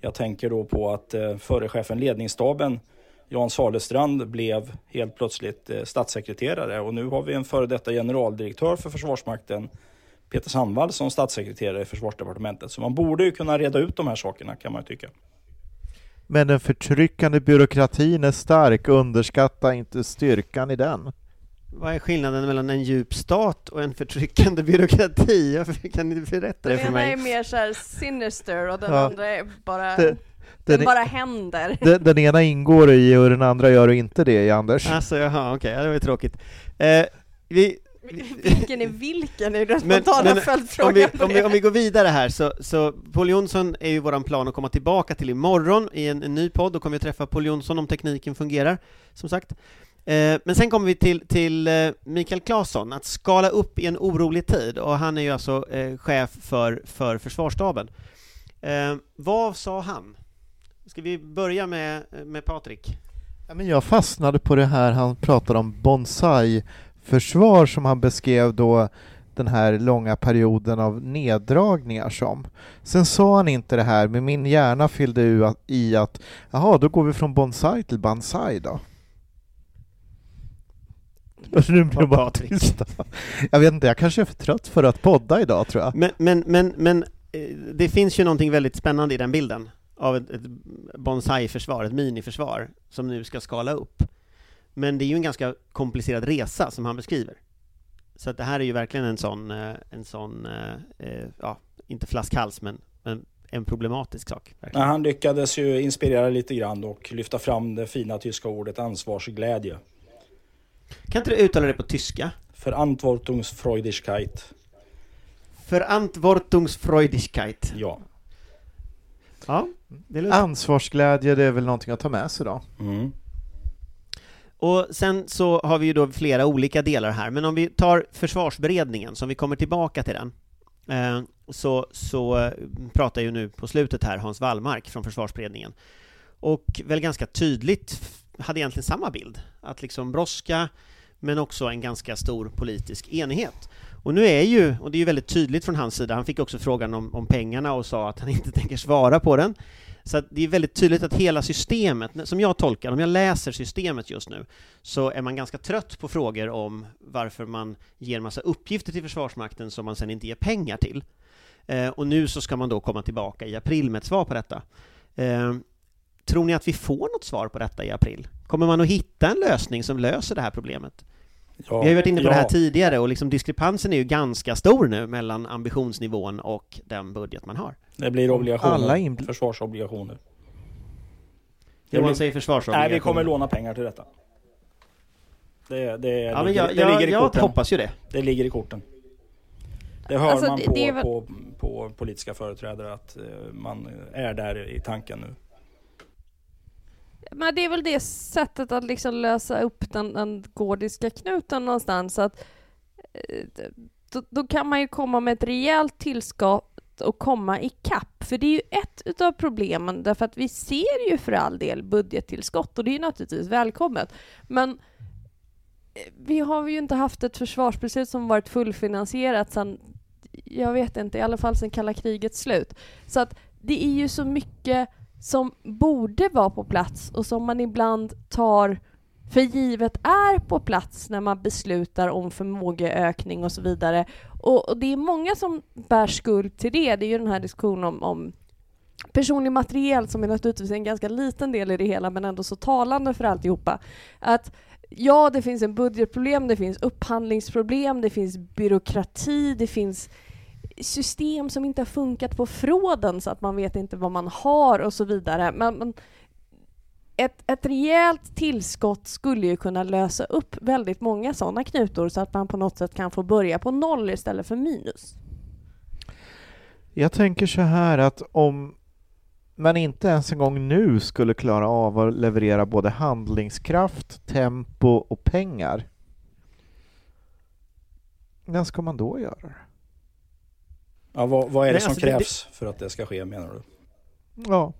jag tänker då på att eh, förre chefen ledningsstaben Jan Salestrand blev helt plötsligt eh, statssekreterare och nu har vi en före detta generaldirektör för Försvarsmakten Peter Sandvall som statssekreterare i Försvarsdepartementet. Så man borde ju kunna reda ut de här sakerna kan man tycka. Men den förtryckande byråkratin är stark, underskatta inte styrkan i den. Vad är skillnaden mellan en djup stat och en förtryckande byråkrati? Kan ni berätta det för mig? Den ena är mer så sinister och den ja. andra är bara... Det, Den Den, bara händer. den, den ena ingår i och den andra gör inte det i Anders. Alltså, jaha, okej, ja, det var ju tråkigt. Eh, vi, Vilken är vilken? är den spontana men om följdfrågan vi, om, vi, om vi går vidare här, så, så Paul Jonsson är ju våran plan att komma tillbaka till imorgon i en, en ny podd, då kommer vi träffa Paul Jonsson om tekniken fungerar, som sagt. Eh, men sen kommer vi till, till eh, Mikael Claesson, att skala upp i en orolig tid, och han är ju alltså eh, chef för, för försvarsstaben. Vad sa han? Ska vi börja med, med Patrik? Men jag fastnade på det här han pratade om bonsai-försvar som han beskrev då den här långa perioden av neddragningar som. Sen sa han inte det här, men min hjärna fyllde i att jaha, då går vi från bonsai till bansai då. Och nu blir det bara tysta. Jag vet inte, jag kanske är för trött för att podda idag tror jag. Men, men, men, men eh, det finns ju någonting väldigt spännande i den bilden av ett, ett bonsai-försvar, ett miniförsvar, som nu ska skala upp. Men det är ju en ganska komplicerad resa som han beskriver. Så att det här är ju verkligen en sån, eh, en sån, eh, ja, inte flaskhals, men, men en problematisk sak. Verkligen. han lyckades ju inspirera lite grann och lyfta fram det fina tyska ordet ansvarsglädje. Kan inte du uttala det på tyska? Verantwortungsfreudigkeit. Verantwortungsfreudigkeit. Ja. Ja, det låter Ansvarsglädje, det är väl någonting att ta med sig då. Mm. Och sen så har vi ju då flera olika delar här, men om vi tar försvarsberedningen, som vi kommer tillbaka till den, eh, så, så eh, pratar ju nu på slutet här Hans Wallmark från försvarsberedningen, och väl ganska tydligt hade egentligen samma bild, att liksom brådska, men också en ganska stor politisk enighet. Och nu är ju, och det är ju väldigt tydligt från hans sida, han fick också frågan om, om pengarna och sa att han inte tänker svara på den, så att det är väldigt tydligt att hela systemet, som jag tolkar, om jag läser systemet just nu, så är man ganska trött på frågor om varför man ger massa uppgifter till Försvarsmakten som man sen inte ger pengar till. Eh, och nu så ska man då komma tillbaka i april med ett svar på detta. Eh, tror ni att vi får något svar på detta i april? Kommer man att hitta en lösning som löser det här problemet? Ja. Vi har ju varit inne på det här Ja. tidigare och liksom diskrepansen är ju ganska stor nu mellan ambitionsnivån och den budget man har. Det blir obligationer. Alla inbl- Försvarsobligationer. Johan säger försvarsobligationer. Nej, vi kommer låna pengar till detta. Det, det, Ja, ligger, jag, det jag, ligger i jag korten. hoppas ju det. Det ligger i korten. Det hör Alltså, man på, det väl- på, på politiska företrädare att eh, man är där i tanken nu. Men det är väl det sättet att liksom lösa upp den, den gordiska knuten någonstans. Att, eh, då, då kan man ju komma med ett rejält tillskott och komma i kapp. För det är ju ett utav problemen, därför att vi ser ju för all del budgettillskott och det är ju naturligtvis välkommet. Men eh, vi har ju inte haft ett försvarsbeslut som varit fullfinansierat sedan, jag vet inte, i alla fall sedan kalla krigets slut. Så att det är ju så mycket som borde vara på plats och som man ibland tar för givet är på plats när man beslutar om förmågeökning och så vidare. Och, och det är många som bär skuld till det. Det är ju den här diskussionen om, om personlig materiel som är naturligtvis en ganska liten del i det hela men ändå så talande för alltihopa. Att ja, det finns en budgetproblem, det finns upphandlingsproblem, det finns byråkrati, det finns system som inte har funkat på fråden så att man vet inte vad man har och så vidare. Men, men ett, ett rejält tillskott skulle ju kunna lösa upp väldigt många sådana knutor så att man på något sätt kan få börja på noll istället för minus. Jag tänker så här att om man inte ens en gång nu skulle klara av att leverera både handlingskraft, tempo och pengar. När ska man då göra det? Ja, vad, vad är det Nej, som alltså det- krävs för att det ska ske menar du? Ja,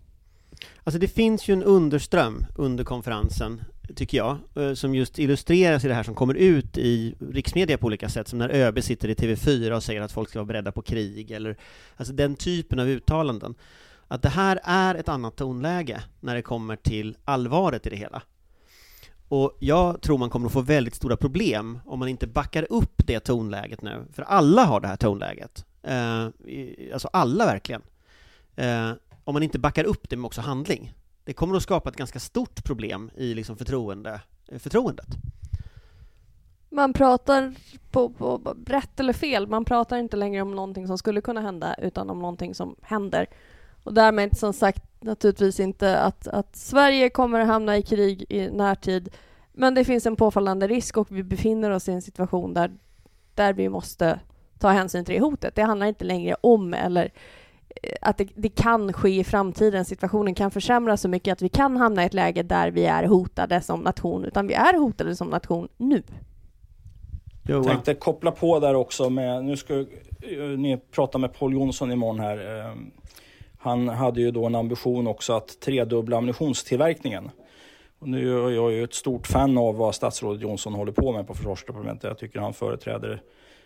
Alltså det finns ju en underström under konferensen, tycker jag, eh, som just illustreras i det här som kommer ut i riksmedia på olika sätt, som när ÖB sitter i TV4 och säger att folk ska vara beredda på krig, eller alltså den typen av uttalanden. Att det här är ett annat tonläge när det kommer till allvaret i det hela. Och jag tror man kommer att få väldigt stora problem om man inte backar upp det tonläget nu, för alla har det här tonläget. Eh, alltså alla verkligen. Eh, om man inte backar upp det med också handling. Det kommer att skapa ett ganska stort problem i liksom förtroende, eh, förtroendet. Man pratar på, på rätt eller fel, man pratar inte längre om någonting som skulle kunna hända utan om någonting som händer. Och därmed som sagt naturligtvis inte att, att Sverige kommer att hamna i krig i närtid. Men det finns en påfallande risk och vi befinner oss i en situation där, där vi måste ta hänsyn till det hotet. Det handlar inte längre om eller eh, att det, det, kan ske i framtiden. Situationen kan försämras så mycket att vi kan hamna i ett läge där vi är hotade som nation, utan vi är hotade som nation nu. Jag tänkte koppla på där också med, nu ska ni prata med Paul Jonsson imorgon här. Eh, han hade ju då en ambition också att tredubbla ammunitionstillverkningen. Och nu är jag ju ett stort fan av vad statsrådet Jonsson håller på med på försvarsdepartementet. Jag tycker han företräder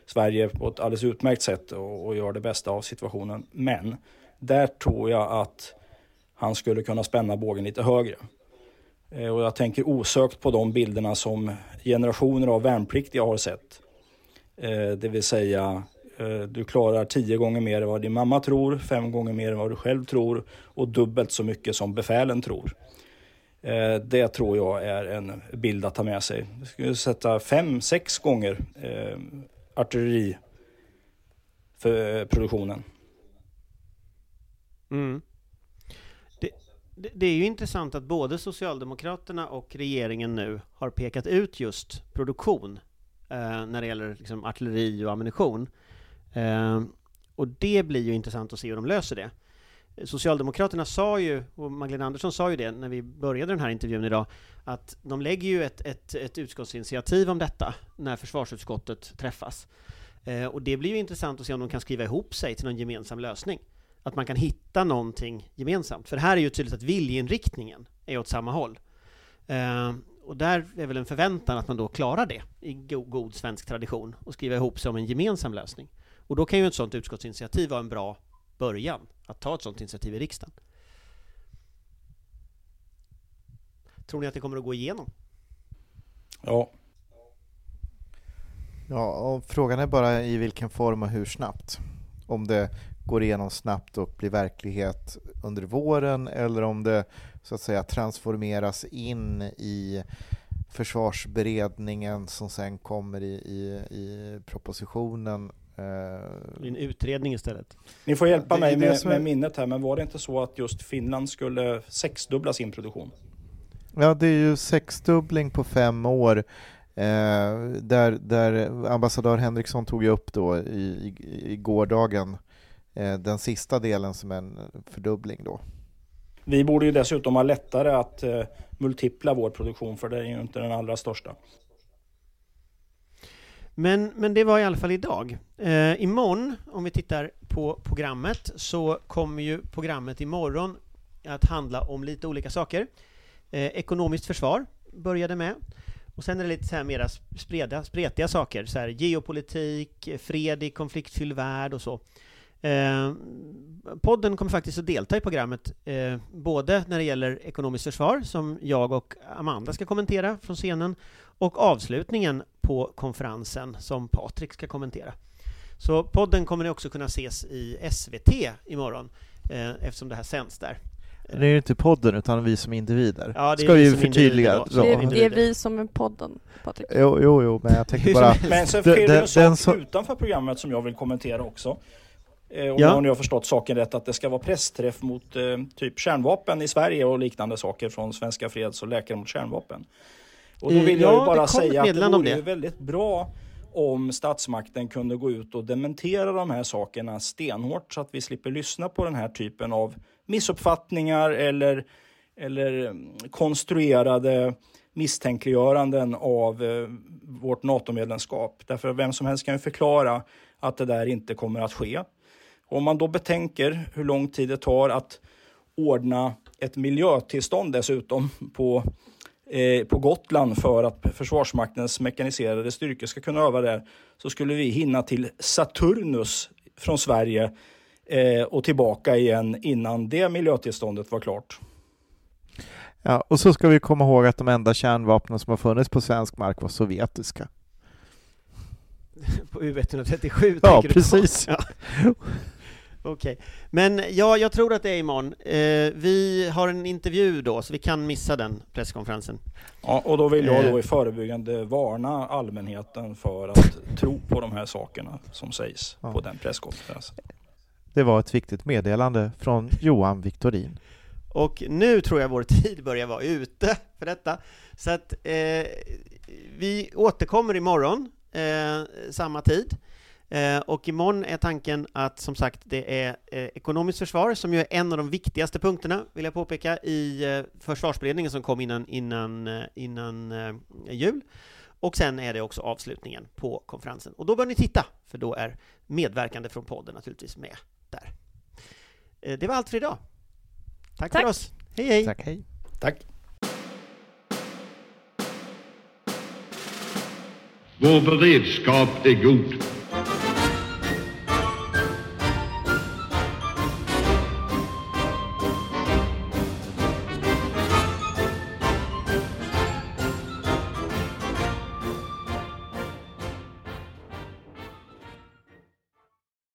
Sverige på ett alldeles utmärkt sätt och, och gör det bästa av situationen. Men där tror jag att han skulle kunna spänna bågen lite högre. Eh, och jag tänker osökt på de bilderna som generationer av värnpliktiga har sett. Eh, det vill säga, eh, du klarar tio gånger mer än vad din mamma tror, fem gånger mer än vad du själv tror och dubbelt så mycket som befälen tror. Det tror jag är en bild att ta med sig. Du skulle sätta fem, sex gånger artilleri för eh, produktionen. Mm. Det, det, det, är ju intressant att både Socialdemokraterna och regeringen nu har pekat ut just produktion eh, när det gäller liksom, artilleri och ammunition. Eh, och det blir ju intressant att se hur de löser det. Socialdemokraterna sa ju, och Magdalena Andersson sa ju det när vi började den här intervjun idag, att de lägger ju ett, ett, ett utskottsinitiativ om detta när försvarsutskottet träffas. Eh, och det blir ju intressant att se om de kan skriva ihop sig till någon gemensam lösning. Att man kan hitta någonting gemensamt. För här är ju tydligt att viljeinriktningen är åt samma håll. Eh, och där är väl en förväntan att man då klarar det i go god svensk tradition och skriva ihop sig om en gemensam lösning. Och då kan ju ett sådant utskottsinitiativ vara en bra början att ta ett sådant initiativ i riksdagen. Tror ni att det kommer att gå igenom? Ja. Ja, och frågan är bara i vilken form och hur snabbt. Om det går igenom snabbt och blir verklighet under våren eller om det så att säga transformeras in i försvarsberedningen som sen kommer i, i, i propositionen en utredning istället. Ni får hjälpa mig med, med, minnet här, men var det inte så att just Finland skulle sexdubbla sin produktion? Ja, det är ju sexdubbling på fem år. Eh, där, där ambassadör Henriksson tog ju upp då i, i, i gårdagen eh, den sista delen som en fördubbling då. Vi borde ju dessutom ha lättare att eh, multipla vår produktion för det är ju inte den allra största. Men, men det var i alla fall idag. Eh, imorgon, om vi tittar på programmet, så kommer ju programmet imorgon att handla om lite olika saker. Eh, ekonomiskt försvar började med. Och sen är det lite så här mera spreda, spretiga saker, så här geopolitik, fred i konfliktfylld värld och så. Eh, podden kommer faktiskt att delta i programmet, eh, både när det gäller ekonomiskt försvar, som jag och Amanda ska kommentera från scenen, och avslutningen på konferensen som Patrik ska kommentera. Så podden kommer ni också kunna ses i SVT imorgon eh, eftersom det här sänds där. Det är inte podden utan vi som individer. Ja, det Ska vi ju förtydliga. Det är, det är vi som är podden, Patrik. Jo, jo, jo, men jag tänker bara... Men sen sker det en sak utanför programmet som jag vill kommentera också. Eh, om ja. jag har förstått saken rätt, att det ska vara pressträff mot eh, typ kärnvapen i Sverige och liknande saker från Svenska Freds och Läkare mot kärnvapen. Och då vill ja, jag ju bara säga att det vore väldigt bra om statsmakten kunde gå ut och dementera de här sakerna stenhårt så att vi slipper lyssna på den här typen av missuppfattningar eller, eller mm, konstruerade misstänkliggöranden av eh, vårt NATO-medlemskap. Därför vem som helst kan ju förklara att det där inte kommer att ske. Och om man då betänker hur lång tid det tar att ordna ett miljötillstånd dessutom på Eh, på Gotland för att Försvarsmaktens mekaniserade styrkor ska kunna öva där så skulle vi hinna till Saturnus från Sverige eh, och tillbaka igen innan det miljötillståndet var klart. Ja, och så ska vi komma ihåg att de enda kärnvapnen som har funnits på svensk mark var sovjetiska. På U137 Ja, precis. Ja. Okej, okay. men ja, jag tror att det är imorgon. Eh, vi har en intervju då, så vi kan missa den presskonferensen. Ja, och då vill jag då eh. i förebyggande varna allmänheten för att tro på de här sakerna som sägs ja. på den presskonferensen. Det var ett viktigt meddelande från Johan Victorin. Och nu tror jag vår tid börjar vara ute för detta. Så att eh, vi återkommer imorgon, eh, samma tid. Eh, och imorgon är tanken att som sagt det är eh, ekonomiskt försvar som ju är en av de viktigaste punkterna, vill jag påpeka, i eh, försvarsberedningen som kom innan, innan, innan jul. Och sen är det också avslutningen på konferensen. Och då bör ni titta, för då är medverkande från podden naturligtvis med där. Det var allt för idag. Tack, Tack. för oss. Hej hej! Tack, hej. Tack. Vår beredskap är god.